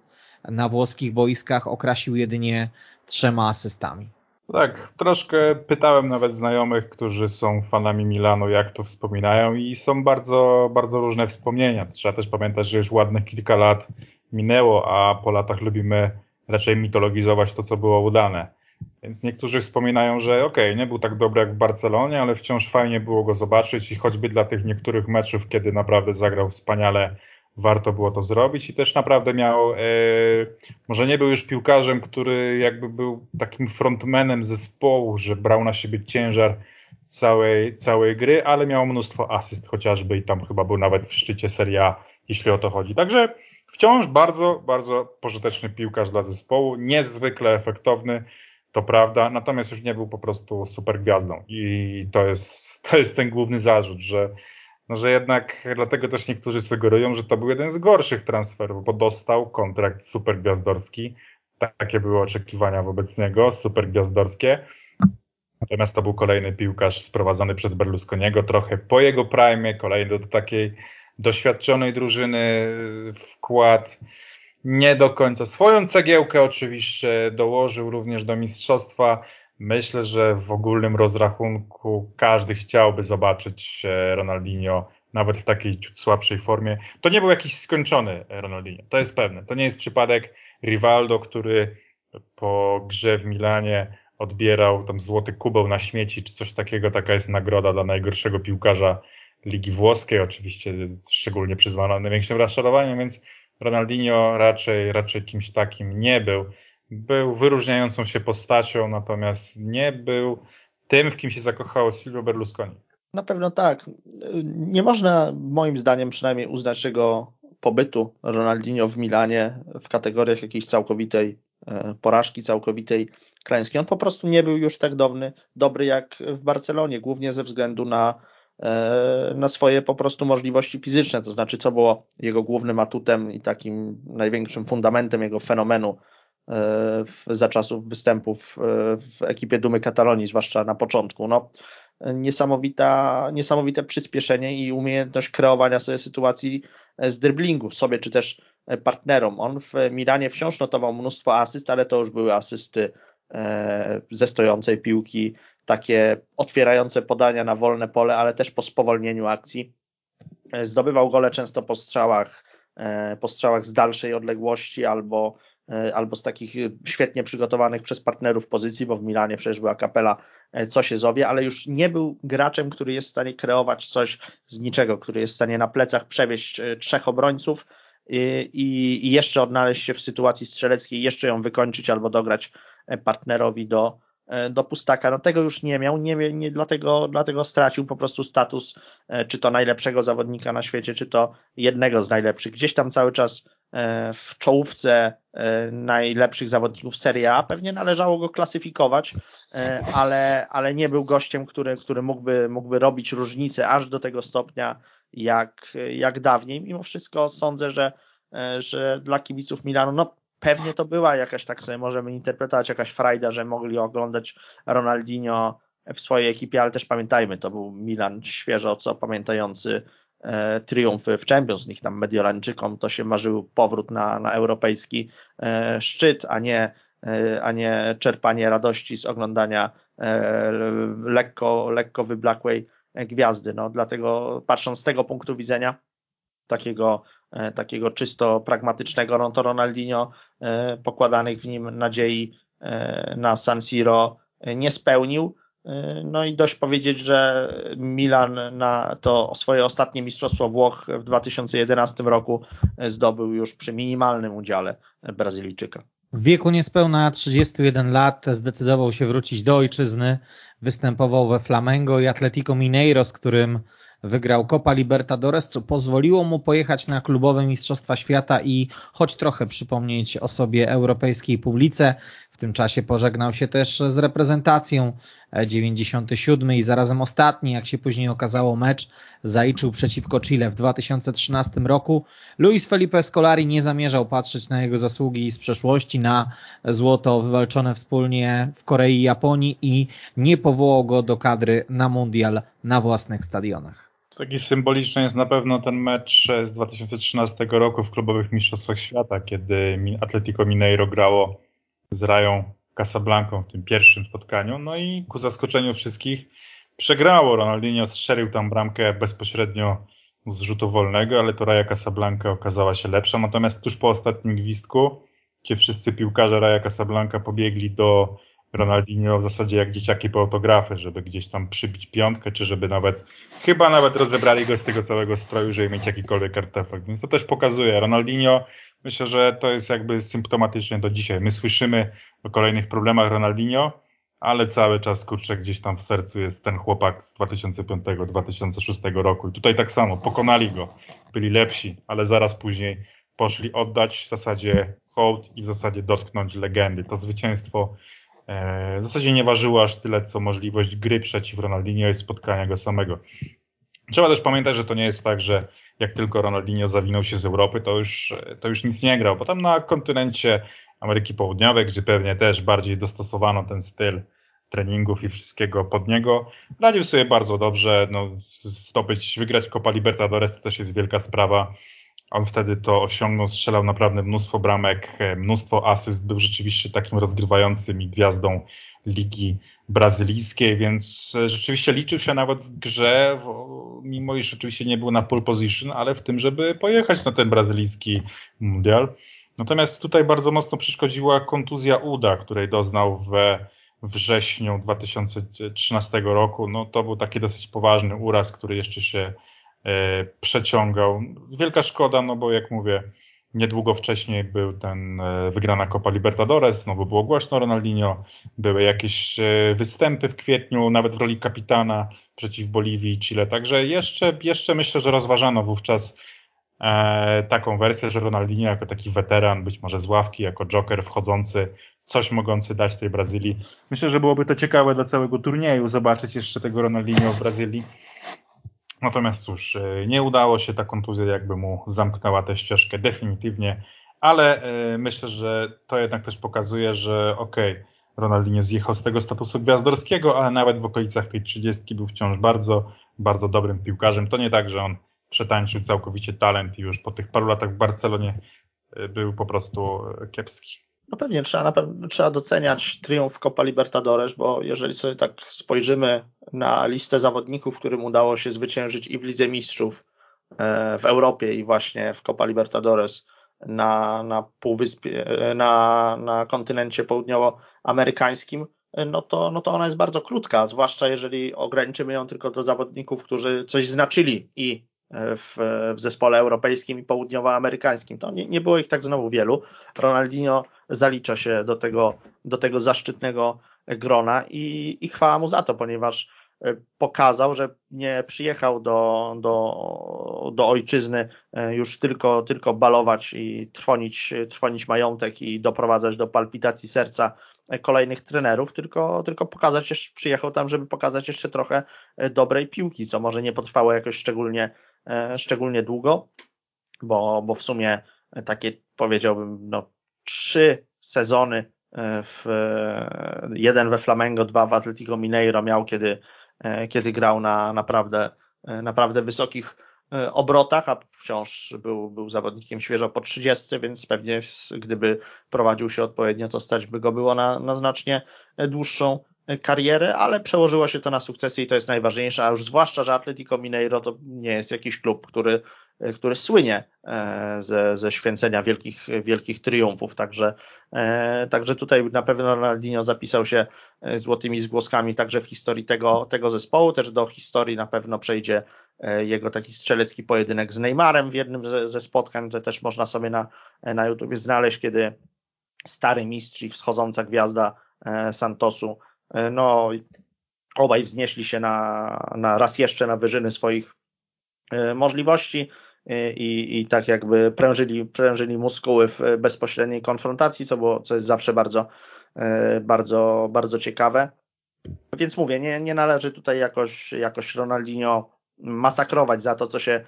na włoskich boiskach okrasił jedynie trzema asystami. Tak, troszkę pytałem nawet znajomych, którzy są fanami Milanu, jak to wspominają i są bardzo, bardzo różne wspomnienia. Trzeba też pamiętać, że już ładnych kilka lat minęło, a po latach lubimy raczej mitologizować to, co było udane. Więc niektórzy wspominają, że okej, okay, nie był tak dobry jak w Barcelonie, ale wciąż fajnie było go zobaczyć i choćby dla tych niektórych meczów, kiedy naprawdę zagrał wspaniale, warto było to zrobić i też naprawdę miał, e, może nie był już piłkarzem, który jakby był takim frontmanem zespołu, że brał na siebie ciężar całej, całej gry, ale miał mnóstwo asyst chociażby i tam chyba był nawet w szczycie Serie jeśli o to chodzi. Także Wciąż bardzo, bardzo pożyteczny piłkarz dla zespołu, niezwykle efektowny, to prawda, natomiast już nie był po prostu super gwiazdą. I to jest, to jest ten główny zarzut, że, no, że jednak dlatego też niektórzy sugerują, że to był jeden z gorszych transferów, bo dostał kontrakt super gwiazdorski, takie były oczekiwania wobec niego, super gwiazdorskie, natomiast to był kolejny piłkarz sprowadzony przez Berlusconiego, trochę po jego prime, kolejny do takiej doświadczonej drużyny wkład nie do końca. Swoją cegiełkę oczywiście dołożył również do mistrzostwa. Myślę, że w ogólnym rozrachunku każdy chciałby zobaczyć e, Ronaldinho nawet w takiej słabszej formie. To nie był jakiś skończony Ronaldinho, to jest pewne. To nie jest przypadek Rivaldo, który po grze w Milanie odbierał tam złoty kubeł na śmieci, czy coś takiego. Taka jest nagroda dla najgorszego piłkarza Ligi Włoskiej, oczywiście szczególnie przyzwana największym rozczarowaniem, więc Ronaldinho raczej, raczej kimś takim nie był. Był wyróżniającą się postacią, natomiast nie był tym, w kim się zakochało Silvio Berlusconi. Na pewno tak. Nie można moim zdaniem przynajmniej uznać jego pobytu Ronaldinho w Milanie w kategoriach jakiejś całkowitej e, porażki, całkowitej klęski. On po prostu nie był już tak dobry, dobry jak w Barcelonie, głównie ze względu na, na swoje po prostu możliwości fizyczne, to znaczy co było jego głównym atutem i takim największym fundamentem jego fenomenu e, za czasów występów w ekipie Dumy Katalonii, zwłaszcza na początku. No, niesamowita, niesamowite przyspieszenie i umiejętność kreowania sobie sytuacji z driblingu sobie czy też partnerom. On w Milanie wciąż notował mnóstwo asyst, ale to już były asysty e, ze stojącej piłki, takie otwierające podania na wolne pole, ale też po spowolnieniu akcji. E, zdobywał gole często po strzałach, e, po strzałach z dalszej odległości albo E, albo z takich świetnie przygotowanych przez partnerów pozycji, bo w Milanie przecież była kapela co się zowie, ale już nie był graczem, który jest w stanie kreować coś z niczego, który jest w stanie na plecach przewieźć trzech obrońców i, i jeszcze odnaleźć się w sytuacji strzeleckiej, jeszcze ją wykończyć albo dograć partnerowi do, do pustaka. No tego już nie miał, nie, nie, dlatego, dlatego stracił po prostu status czy to najlepszego zawodnika na świecie, czy to jednego z najlepszych. Gdzieś tam cały czas E, w czołówce e, najlepszych zawodników Serie A. Pewnie należało go klasyfikować, e, ale, ale nie był gościem, który, który mógłby, mógłby robić różnicę aż do tego stopnia jak, jak dawniej. Mimo wszystko sądzę, że, że dla kibiców Milanu, no pewnie to była jakaś, tak sobie możemy interpretować, jakaś frajda, że mogli oglądać Ronaldinho w swojej ekipie, ale też pamiętajmy, to był Milan świeżo co pamiętający e, triumfy w Champions League, tam Mediolańczykom to się marzył powrót na, na europejski e, szczyt, a nie, e, a nie czerpanie radości z oglądania e, lekko, lekko wyblakłej gwiazdy. No, dlatego patrząc z tego punktu widzenia, takiego, takiego czysto pragmatycznego, no to Ronaldinho e, pokładanych w nim nadziei na San Siro nie spełnił. No i dość powiedzieć, że Milan na to swoje ostatnie Mistrzostwo Włoch w 2011 roku zdobył już przy minimalnym udziale Brazylijczyka. W wieku niespełna 31 lat zdecydował się wrócić do ojczyzny, występował we Flamengo i Atletico Mineiro, z którym wygrał Copa Libertadores, co pozwoliło mu pojechać na klubowe Mistrzostwa Świata i choć trochę przypomnieć o sobie europejskiej publice. W tym czasie pożegnał się też z reprezentacją 97 i zarazem ostatni, jak się później okazało, mecz zaliczył przeciwko Chile w 2013 roku. Luis Felipe Scolari nie zamierzał patrzeć na jego zasługi z przeszłości, na złoto wywalczone wspólnie w Korei i Japonii i nie powołał go do kadry na mundial na własnych stadionach. Taki symboliczny jest na pewno ten mecz z 2013 roku w klubowych mistrzostwach świata, kiedy Atletico Mineiro grało z Rają Casablanca w tym pierwszym spotkaniu. No i ku zaskoczeniu wszystkich przegrało. Ronaldinho strzelił tam bramkę bezpośrednio z rzutu wolnego, ale to Raja Casablanca okazała się lepsza. Natomiast tuż po ostatnim gwizdku, gdzie wszyscy piłkarze Raja Casablanca pobiegli do Ronaldinho w zasadzie jak dzieciaki po autografy, żeby gdzieś tam przybić piątkę, czy żeby nawet, chyba nawet rozebrali go z tego całego stroju, żeby mieć jakikolwiek artefakt. Więc to też pokazuje. Ronaldinho, myślę, że to jest jakby symptomatycznie do dzisiaj. My słyszymy o kolejnych problemach Ronaldinho, ale cały czas kurczę gdzieś tam w sercu jest ten chłopak z 2005-2006 roku. I tutaj tak samo, pokonali go, byli lepsi, ale zaraz później poszli oddać w zasadzie hołd i w zasadzie dotknąć legendy. To zwycięstwo w zasadzie nie ważyło aż tyle, co możliwość gry przeciw Ronaldinho i spotkania go samego. Trzeba też pamiętać, że to nie jest tak, że jak tylko Ronaldinho zawinął się z Europy, to już, to już nic nie grał, bo tam na kontynencie Ameryki Południowej, gdzie pewnie też bardziej dostosowano ten styl treningów i wszystkiego pod niego, radził sobie bardzo dobrze, no, zdobyć, wygrać Copa Libertadores to też jest wielka sprawa, on wtedy to osiągnął, strzelał naprawdę mnóstwo bramek, e, mnóstwo asyst, był rzeczywiście takim rozgrywającym i gwiazdą ligi brazylijskiej, więc e, rzeczywiście liczył się nawet w grze, mimo iż oczywiście nie był na pole position, ale w tym, żeby pojechać na ten brazylijski mundial. Natomiast tutaj bardzo mocno przeszkodziła kontuzja uda, której doznał we wrześniu 2013 roku. No to był taki dosyć poważny uraz, który jeszcze się przeciągał. Wielka szkoda, no bo jak mówię, Niedługo wcześniej był ten e, wygrana Copa Libertadores, znowu było głośno Ronaldinho, były jakieś e, występy w kwietniu, nawet w roli kapitana przeciw Boliwii i Chile, także jeszcze, jeszcze myślę, że rozważano wówczas e, taką wersję, że Ronaldinho jako taki weteran, być może z ławki, jako joker wchodzący, coś mogący dać tej Brazylii. Myślę, że byłoby to ciekawe dla całego turnieju zobaczyć jeszcze tego Ronaldinho w Brazylii. Natomiast cóż, e, nie udało się, ta kontuzja jakby mu zamknęła tę ścieżkę definitywnie, ale e, myślę, że to jednak też pokazuje, że okej, okay, Ronaldinho zjechał z tego statusu gwiazdorskiego, ale nawet w okolicach tej trzydziestki był wciąż bardzo, bardzo dobrym piłkarzem. To nie tak, że on przetańczył całkowicie talent i już po tych paru latach w Barcelonie e, był po prostu kiepski. No pewnie trzeba, na pewno, trzeba doceniać triumf Copa Libertadores, bo jeżeli sobie tak spojrzymy na listę zawodników, którym udało się zwyciężyć i w Lidze Mistrzów e, w Europie i właśnie w Copa Libertadores na, na półwyspie, e, na, na kontynencie południowoamerykańskim, e, no to, no to ona jest bardzo krótka, zwłaszcza jeżeli ograniczymy ją tylko do zawodników, którzy coś znaczyli i w, w zespole europejskim i południowoamerykańskim. To nie, nie było ich tak znowu wielu. Ronaldinho zalicza się do tego, do tego zaszczytnego grona i, i chwała mu za to, ponieważ e, pokazał, że nie przyjechał do, do, do ojczyzny e, już tylko, tylko balować i trwonić, trwonić majątek i doprowadzać do palpitacji serca kolejnych trenerów, tylko, tylko pokazać, przyjechał tam, żeby pokazać jeszcze trochę e, dobrej piłki, co może nie potrwało jakoś szczególnie, szczególnie długo, bo, bo w sumie takie powiedziałbym, no, trzy sezony e, w, e, jeden we Flamengo, dwa w Atletico Mineiro miał, kiedy, e, kiedy grał na naprawdę, naprawdę wysokich obrotach, a wciąż był, był zawodnikiem świeżo po 30, więc pewnie gdyby prowadził się odpowiednio, to stać by go było na, na znacznie dłuższą karierę, ale przełożyło się to na sukcesy i to jest najważniejsze, a już zwłaszcza, że Atletico Mineiro to nie jest jakiś klub, który który słynie e, ze, ze święcenia wielkich, wielkich triumfów. Także, e, także tutaj na pewno Ronaldinho zapisał się e, złotymi zgłoskami także w historii tego, tego zespołu. Też do historii na pewno przejdzie jego taki strzelecki pojedynek z Neymarem w jednym ze, ze spotkań, to też można sobie na, na YouTube znaleźć, kiedy stary mistrz i wschodząca gwiazda Santosu, no obaj wznieśli się na, na raz jeszcze na wyżyny swoich możliwości i, i tak jakby prężyli, prężyli muskuły w bezpośredniej konfrontacji, co, było, co jest zawsze bardzo, e, bardzo, bardzo ciekawe. Więc mówię, nie, nie należy tutaj jakoś, jakoś Ronaldinho masakrować za to, co się,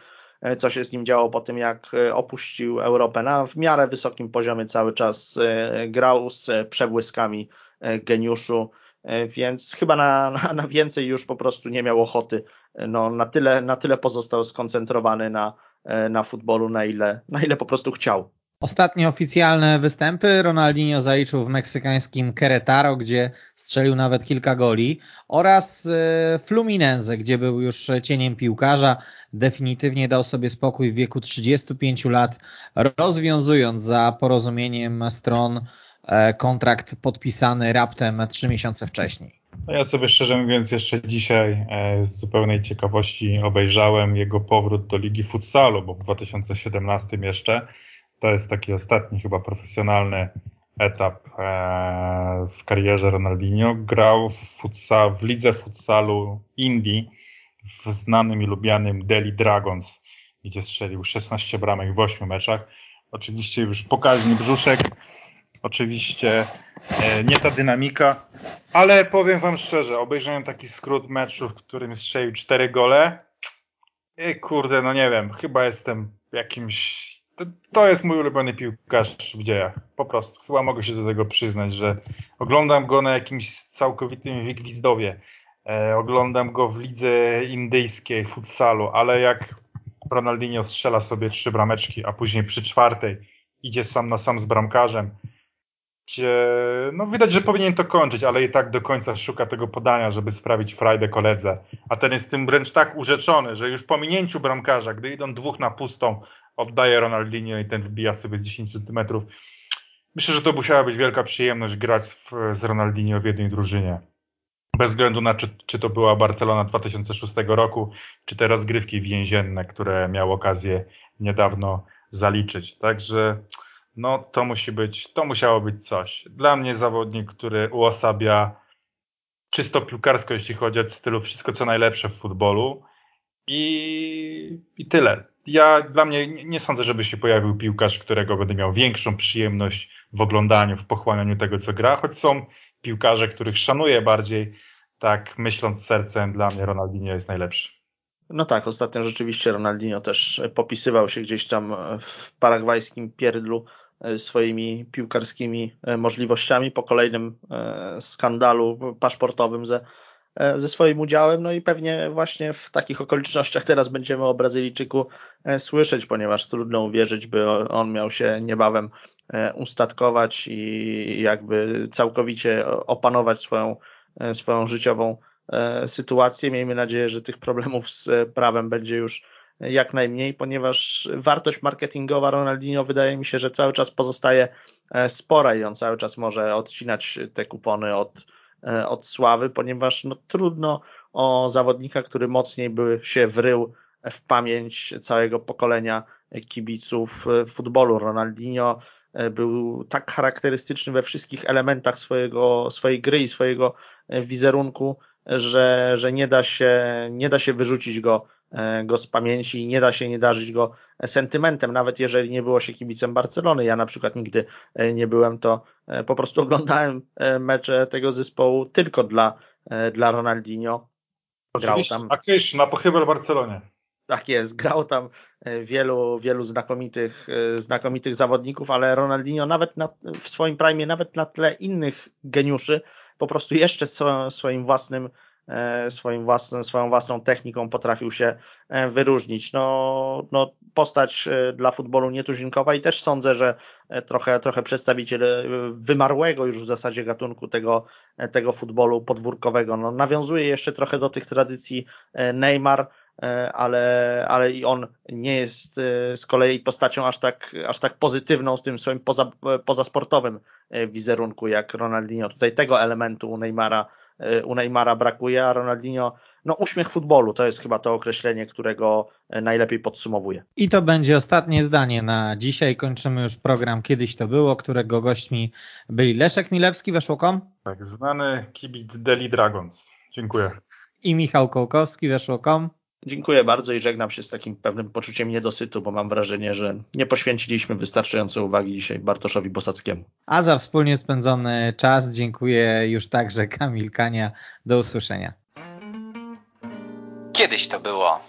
co się z nim działo po tym, jak opuścił Europę. Na w miarę wysokim poziomie cały czas e, grał z przebłyskami e, geniuszu, więc chyba na, na, na więcej już po prostu nie miał ochoty. No, na, tyle, na tyle pozostał skoncentrowany na, E, na futbolu, na ile, na ile po prostu chciał. Ostatnie oficjalne występy Ronaldinho zaliczył w meksykańskim Querétaro, gdzie strzelił nawet kilka goli oraz e, Fluminense, gdzie był już cieniem piłkarza. Definitywnie dał sobie spokój w wieku 35 lat, rozwiązując za porozumieniem stron e, kontrakt podpisany raptem trzy miesiące wcześniej. No ja sobie szczerze mówiąc jeszcze dzisiaj e, z zupełnej ciekawości obejrzałem jego powrót do Ligi Futsalu, bo w 2017 jeszcze to jest taki ostatni chyba profesjonalny etap e, w karierze Ronaldinho. Grał w, w lidze futsalu Indii w znanym i lubianym Delhi Dragons, gdzie strzelił 16 bramek w 8 meczach. Oczywiście już pokaźny brzuszek, oczywiście e, nie ta dynamika, ale powiem wam szczerze, obejrzałem taki skrót meczu, w którym strzelił cztery gole. I kurde, no nie wiem, chyba jestem jakimś. To, to, jest mój ulubiony piłkarz w dziejach. Po prostu. Chyba mogę się do tego przyznać, że oglądam go na jakimś całkowitym wygwizdowie. E, oglądam go w lidze indyjskiej, futsalu, ale jak Ronaldinho strzela sobie trzy brameczki, a później przy czwartej idzie sam na sam z bramkarzem gdzie no widać, że powinien to kończyć, ale i tak do końca szuka tego podania, żeby sprawić frajdę koledze. A ten jest tym wręcz tak urzeczony, że już po minięciu bramkarza, gdy idą dwóch na pustą, oddaje Ronaldinho i ten wbija sobie z 10 centymetrów. Myślę, że to musiała być wielka przyjemność grać w, z Ronaldinho w jednej drużynie. Bez względu na czy, czy to była Barcelona 2006 roku, czy te rozgrywki więzienne, które miał okazję niedawno zaliczyć. Także no to musi być, to musiało być coś. Dla mnie zawodnik, który uosabia czysto piłkarsko, jeśli chodzi o stylu wszystko co najlepsze w futbolu i, i tyle. Ja dla mnie nie, nie sądzę, żeby się pojawił piłkarz, którego będę miał większą przyjemność w oglądaniu, w pochłanianiu tego, co gra, choć są piłkarze, których szanuję bardziej, tak myśląc sercem, dla mnie Ronaldinho jest najlepszy. No tak, ostatnio rzeczywiście Ronaldinho też popisywał się gdzieś tam w paragwajskim pierdlu swoimi piłkarskimi e, możliwościami po kolejnym e, skandalu paszportowym ze, ze swoim udziałem. No i pewnie właśnie w takich okolicznościach teraz będziemy o Brazylijczyku słyszeć, ponieważ trudno uwierzyć, by on miał się niebawem ustatkować i jakby całkowicie opanować swoją, swoją życiową E, sytuację. Miejmy nadzieję, że tych problemów z e, prawem będzie już jak najmniej, ponieważ wartość marketingowa Ronaldinho wydaje mi się, że cały czas pozostaje e, spora i on cały czas może odcinać te kupony od, od sławy, ponieważ no, trudno o zawodnika, który mocniej by się wrył w pamięć całego pokolenia kibiców futbolu. Ronaldinho był tak charakterystyczny we wszystkich elementach swojego, swojej gry i swojego wizerunku, że, że nie, da się, nie da się wyrzucić go, e, go z pamięci i nie da się nie darzyć go sentymentem, nawet jeżeli nie było się kibicem Barcelony. Ja na przykład nigdy e, nie byłem, to e, po prostu oglądałem mecze tego zespołu tylko dla, dla Ronaldinho. Grał tam. A kiedyś na pochybel Barcelonie. Tak jest, grał tam wielu, wielu znakomitych, znakomitych zawodników, ale Ronaldinho nawet na, w swoim prime, nawet na tle innych geniuszy, po prostu jeszcze swoim własnym e, swoim własnym, swoją własną techniką potrafił się e, wyróżnić. No, no postać e, dla futbolu nietuzinkowa i też sądzę, że trochę, trochę przedstawiciel wymarłego już w zasadzie gatunku tego, tego futbolu podwórkowego. No, nawiązuje jeszcze trochę do tych tradycji Neymar, ale, ale i on nie jest z kolei postacią aż tak, aż tak pozytywną z tym swoim poza, pozasportowym wizerunku jak Ronaldinho. Tutaj tego elementu u Neymara, u Neymara brakuje, a Ronaldinho no uśmiech futbolu to jest chyba to określenie, którego najlepiej podsumowuje. I to będzie ostatnie zdanie na dzisiaj. Kończymy już program Kiedyś to było, którego gośćmi byli Leszek Milewski, Weszło.com. Tak, znany kibic Deli Dragons. Dziękuję. I Michał Kołkowski, Weszło.com. Dziękuję bardzo i żegnam się z takim pewnym poczuciem niedosytu, bo mam wrażenie, że nie poświęciliśmy wystarczająco uwagi dzisiaj Bartoszowi Bosackiemu. A za wspólnie spędzony czas dziękuję już także Kamil Kania. Do usłyszenia. Kiedyś to było.